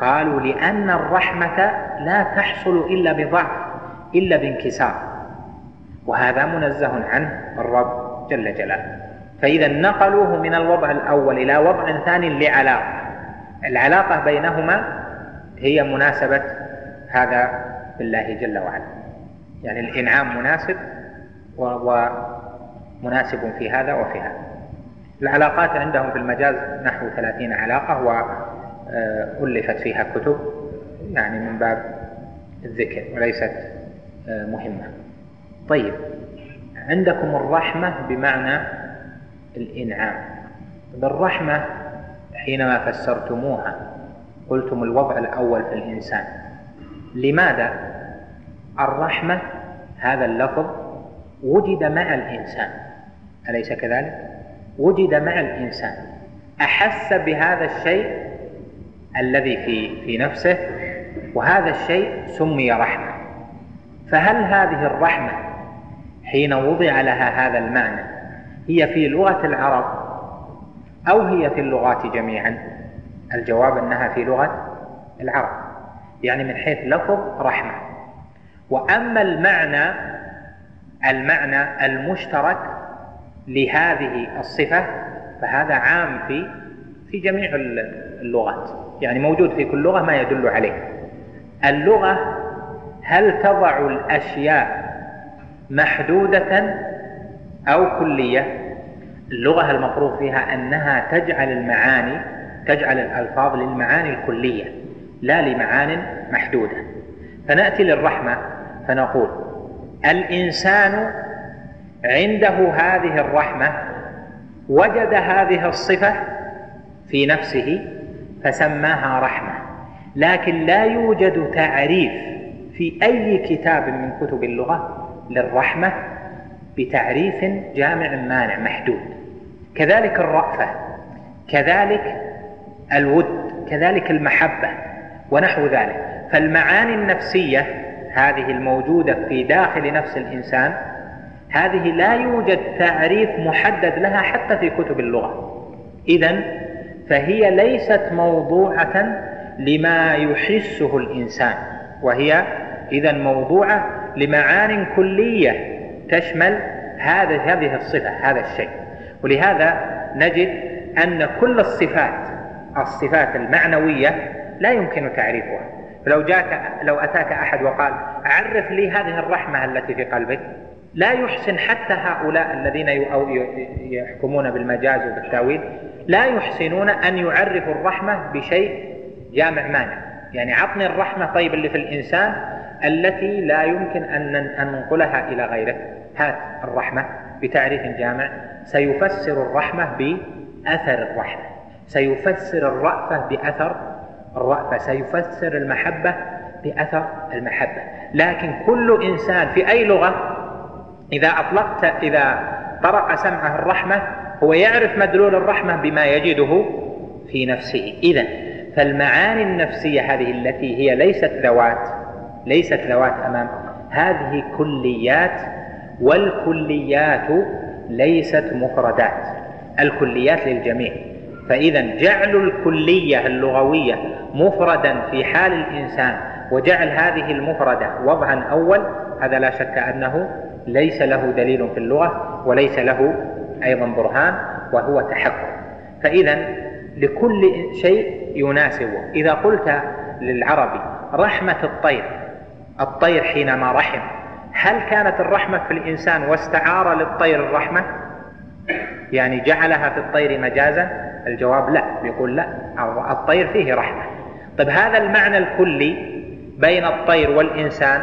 قالوا لأن الرحمة لا تحصل إلا بضعف إلا بانكسار. وهذا منزه عنه الرب جل جلاله. فإذا نقلوه من الوضع الأول إلى وضع ثاني لعلاقة. العلاقة بينهما هي مناسبة هذا بالله جل وعلا. يعني الإنعام مناسب ومناسب في هذا وفي هذا. العلاقات عندهم في المجاز نحو ثلاثين علاقة وألفت فيها كتب يعني من باب الذكر وليست مهمة. طيب عندكم الرحمة بمعنى الإنعام. بالرحمة حينما فسرتموها قلتم الوضع الأول في الإنسان. لماذا؟ الرحمة هذا اللفظ وجد مع الإنسان. أليس كذلك؟ وجد مع الإنسان. أحس بهذا الشيء الذي في في نفسه وهذا الشيء سمي رحمة. فهل هذه الرحمة حين وضع لها هذا المعنى هي في لغة العرب أو هي في اللغات جميعا؟ الجواب أنها في لغة العرب. يعني من حيث لفظ رحمة. وأما المعنى المعنى المشترك لهذه الصفة فهذا عام في في جميع اللغات. يعني موجود في كل لغة ما يدل عليه. اللغة هل تضع الأشياء محدودة أو كلية؟ اللغة المفروض فيها أنها تجعل المعاني تجعل الألفاظ للمعاني الكلية لا لمعان محدودة. فنأتي للرحمة فنقول الإنسان عنده هذه الرحمة وجد هذه الصفة في نفسه فسماها رحمة. لكن لا يوجد تعريف في أي كتاب من كتب اللغة للرحمة بتعريف جامع مانع محدود. كذلك الرأفة كذلك الود كذلك المحبة ونحو ذلك. فالمعاني النفسية هذه الموجودة في داخل نفس الإنسان هذه لا يوجد تعريف محدد لها حتى في كتب اللغة. إذا فهي ليست موضوعة لما يحسه الإنسان وهي إذا موضوعة لمعان كلية تشمل هذا هذه الصفة هذا الشيء. ولهذا نجد أن كل الصفات الصفات المعنوية لا يمكن تعريفها. فلو جاك لو أتاك أحد وقال عرف لي هذه الرحمة التي في قلبك. لا يحسن حتى هؤلاء الذين يحكمون بالمجاز وبالتأويل لا يحسنون أن يعرفوا الرحمة بشيء جامع مانع. يعني عطني الرحمة طيب اللي في الإنسان التي لا يمكن أن أن ننقلها إلى غيره. هات الرحمة بتعريف جامع. سيفسر الرحمة بأثر الرحمة. سيفسر الرأفة بأثر الرأفة سيفسر المحبة بأثر المحبة. لكن كل إنسان في أي لغة إذا أطلقت إذا طرق سمعه الرحمة هو يعرف مدلول الرحمة بما يجده في نفسه. إذا فالمعاني النفسية هذه التي هي ليست ذوات ليست ذوات أمام هذه كليات والكليات ليست مفردات. الكليات للجميع. فإذا جعل الكلية اللغوية مفردا في حال الإنسان وجعل هذه المفردة وضعا أول هذا لا شك أنه ليس له دليل في اللغة وليس له أيضا برهان وهو تحكم فإذا لكل شيء يناسبه إذا قلت للعربي رحمة الطير الطير حينما رحم هل كانت الرحمة في الإنسان واستعار للطير الرحمة؟ يعني جعلها في الطير مجازا؟ الجواب لا يقول لا الطير فيه رحمة. طيب هذا المعنى الكلي بين الطير والإنسان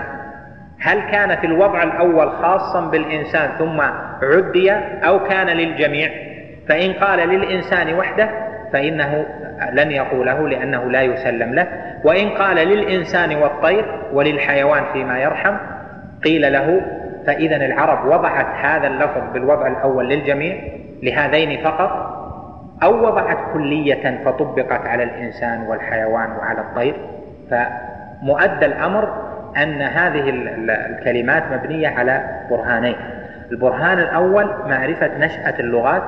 هل كان في الوضع الأول خاصا بالإنسان ثم عدي أو كان للجميع؟ فإن قال للإنسان وحده فإنه لن يقوله لأنه لا يسلم له. وإن قال للإنسان والطير وللحيوان فيما يرحم قيل له فإذا العرب وضعت هذا اللفظ بالوضع الأول للجميع لهذين فقط أو وضعت كلية فطبقت على الإنسان والحيوان وعلى الطير فمؤدى الأمر أن هذه الكلمات مبنية على برهانين. البرهان الأول معرفة نشأة اللغات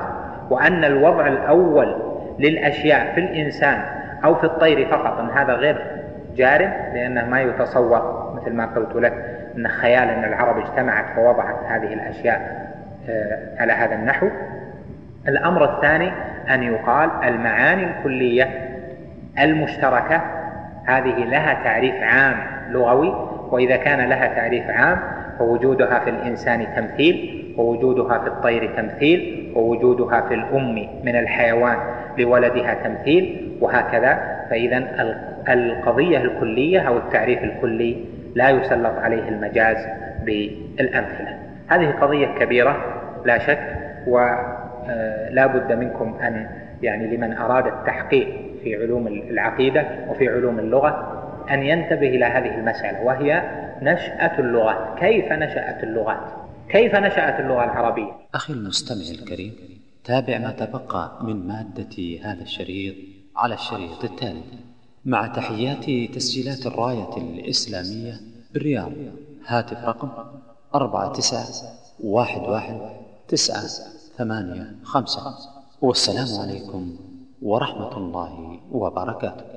وأن الوضع الأول للأشياء في الإنسان أو في الطير فقط أن هذا غير جارم لأنه ما يتصور مثل ما قلت لك أن خيال أن العرب اجتمعت فوضعت هذه الأشياء آه، على هذا النحو. الأمر الثاني أن يقال المعاني الكلية المشتركة هذه لها تعريف عام لغوي وإذا كان لها تعريف عام فوجودها في الإنسان تمثيل ووجودها في الطير تمثيل ووجودها في الأم من الحيوان لولدها تمثيل وهكذا. فإذا القضية الكلية أو التعريف الكلي لا يسلط عليه المجاز بالأمثلة. هذه قضية كبيرة لا شك ولا آه، بد منكم أن يعني لمن أراد التحقيق في علوم العقيدة وفي علوم اللغة أن ينتبه إلى هذه المسألة وهي نشأة اللغات. كيف نشأت اللغات؟ كيف نشأت اللغة العربية؟ أخي المستمع الكريم تابع ما تبقى من مادة هذا الشريط على الشريط التالي. مع تحيات تسجيلات الراية الإسلامية بالرياض هاتف رقم أربعة تسعة واحد واحد تسعة. ثمانية خمسة. والسلام عليكم ورحمة الله وبركاته.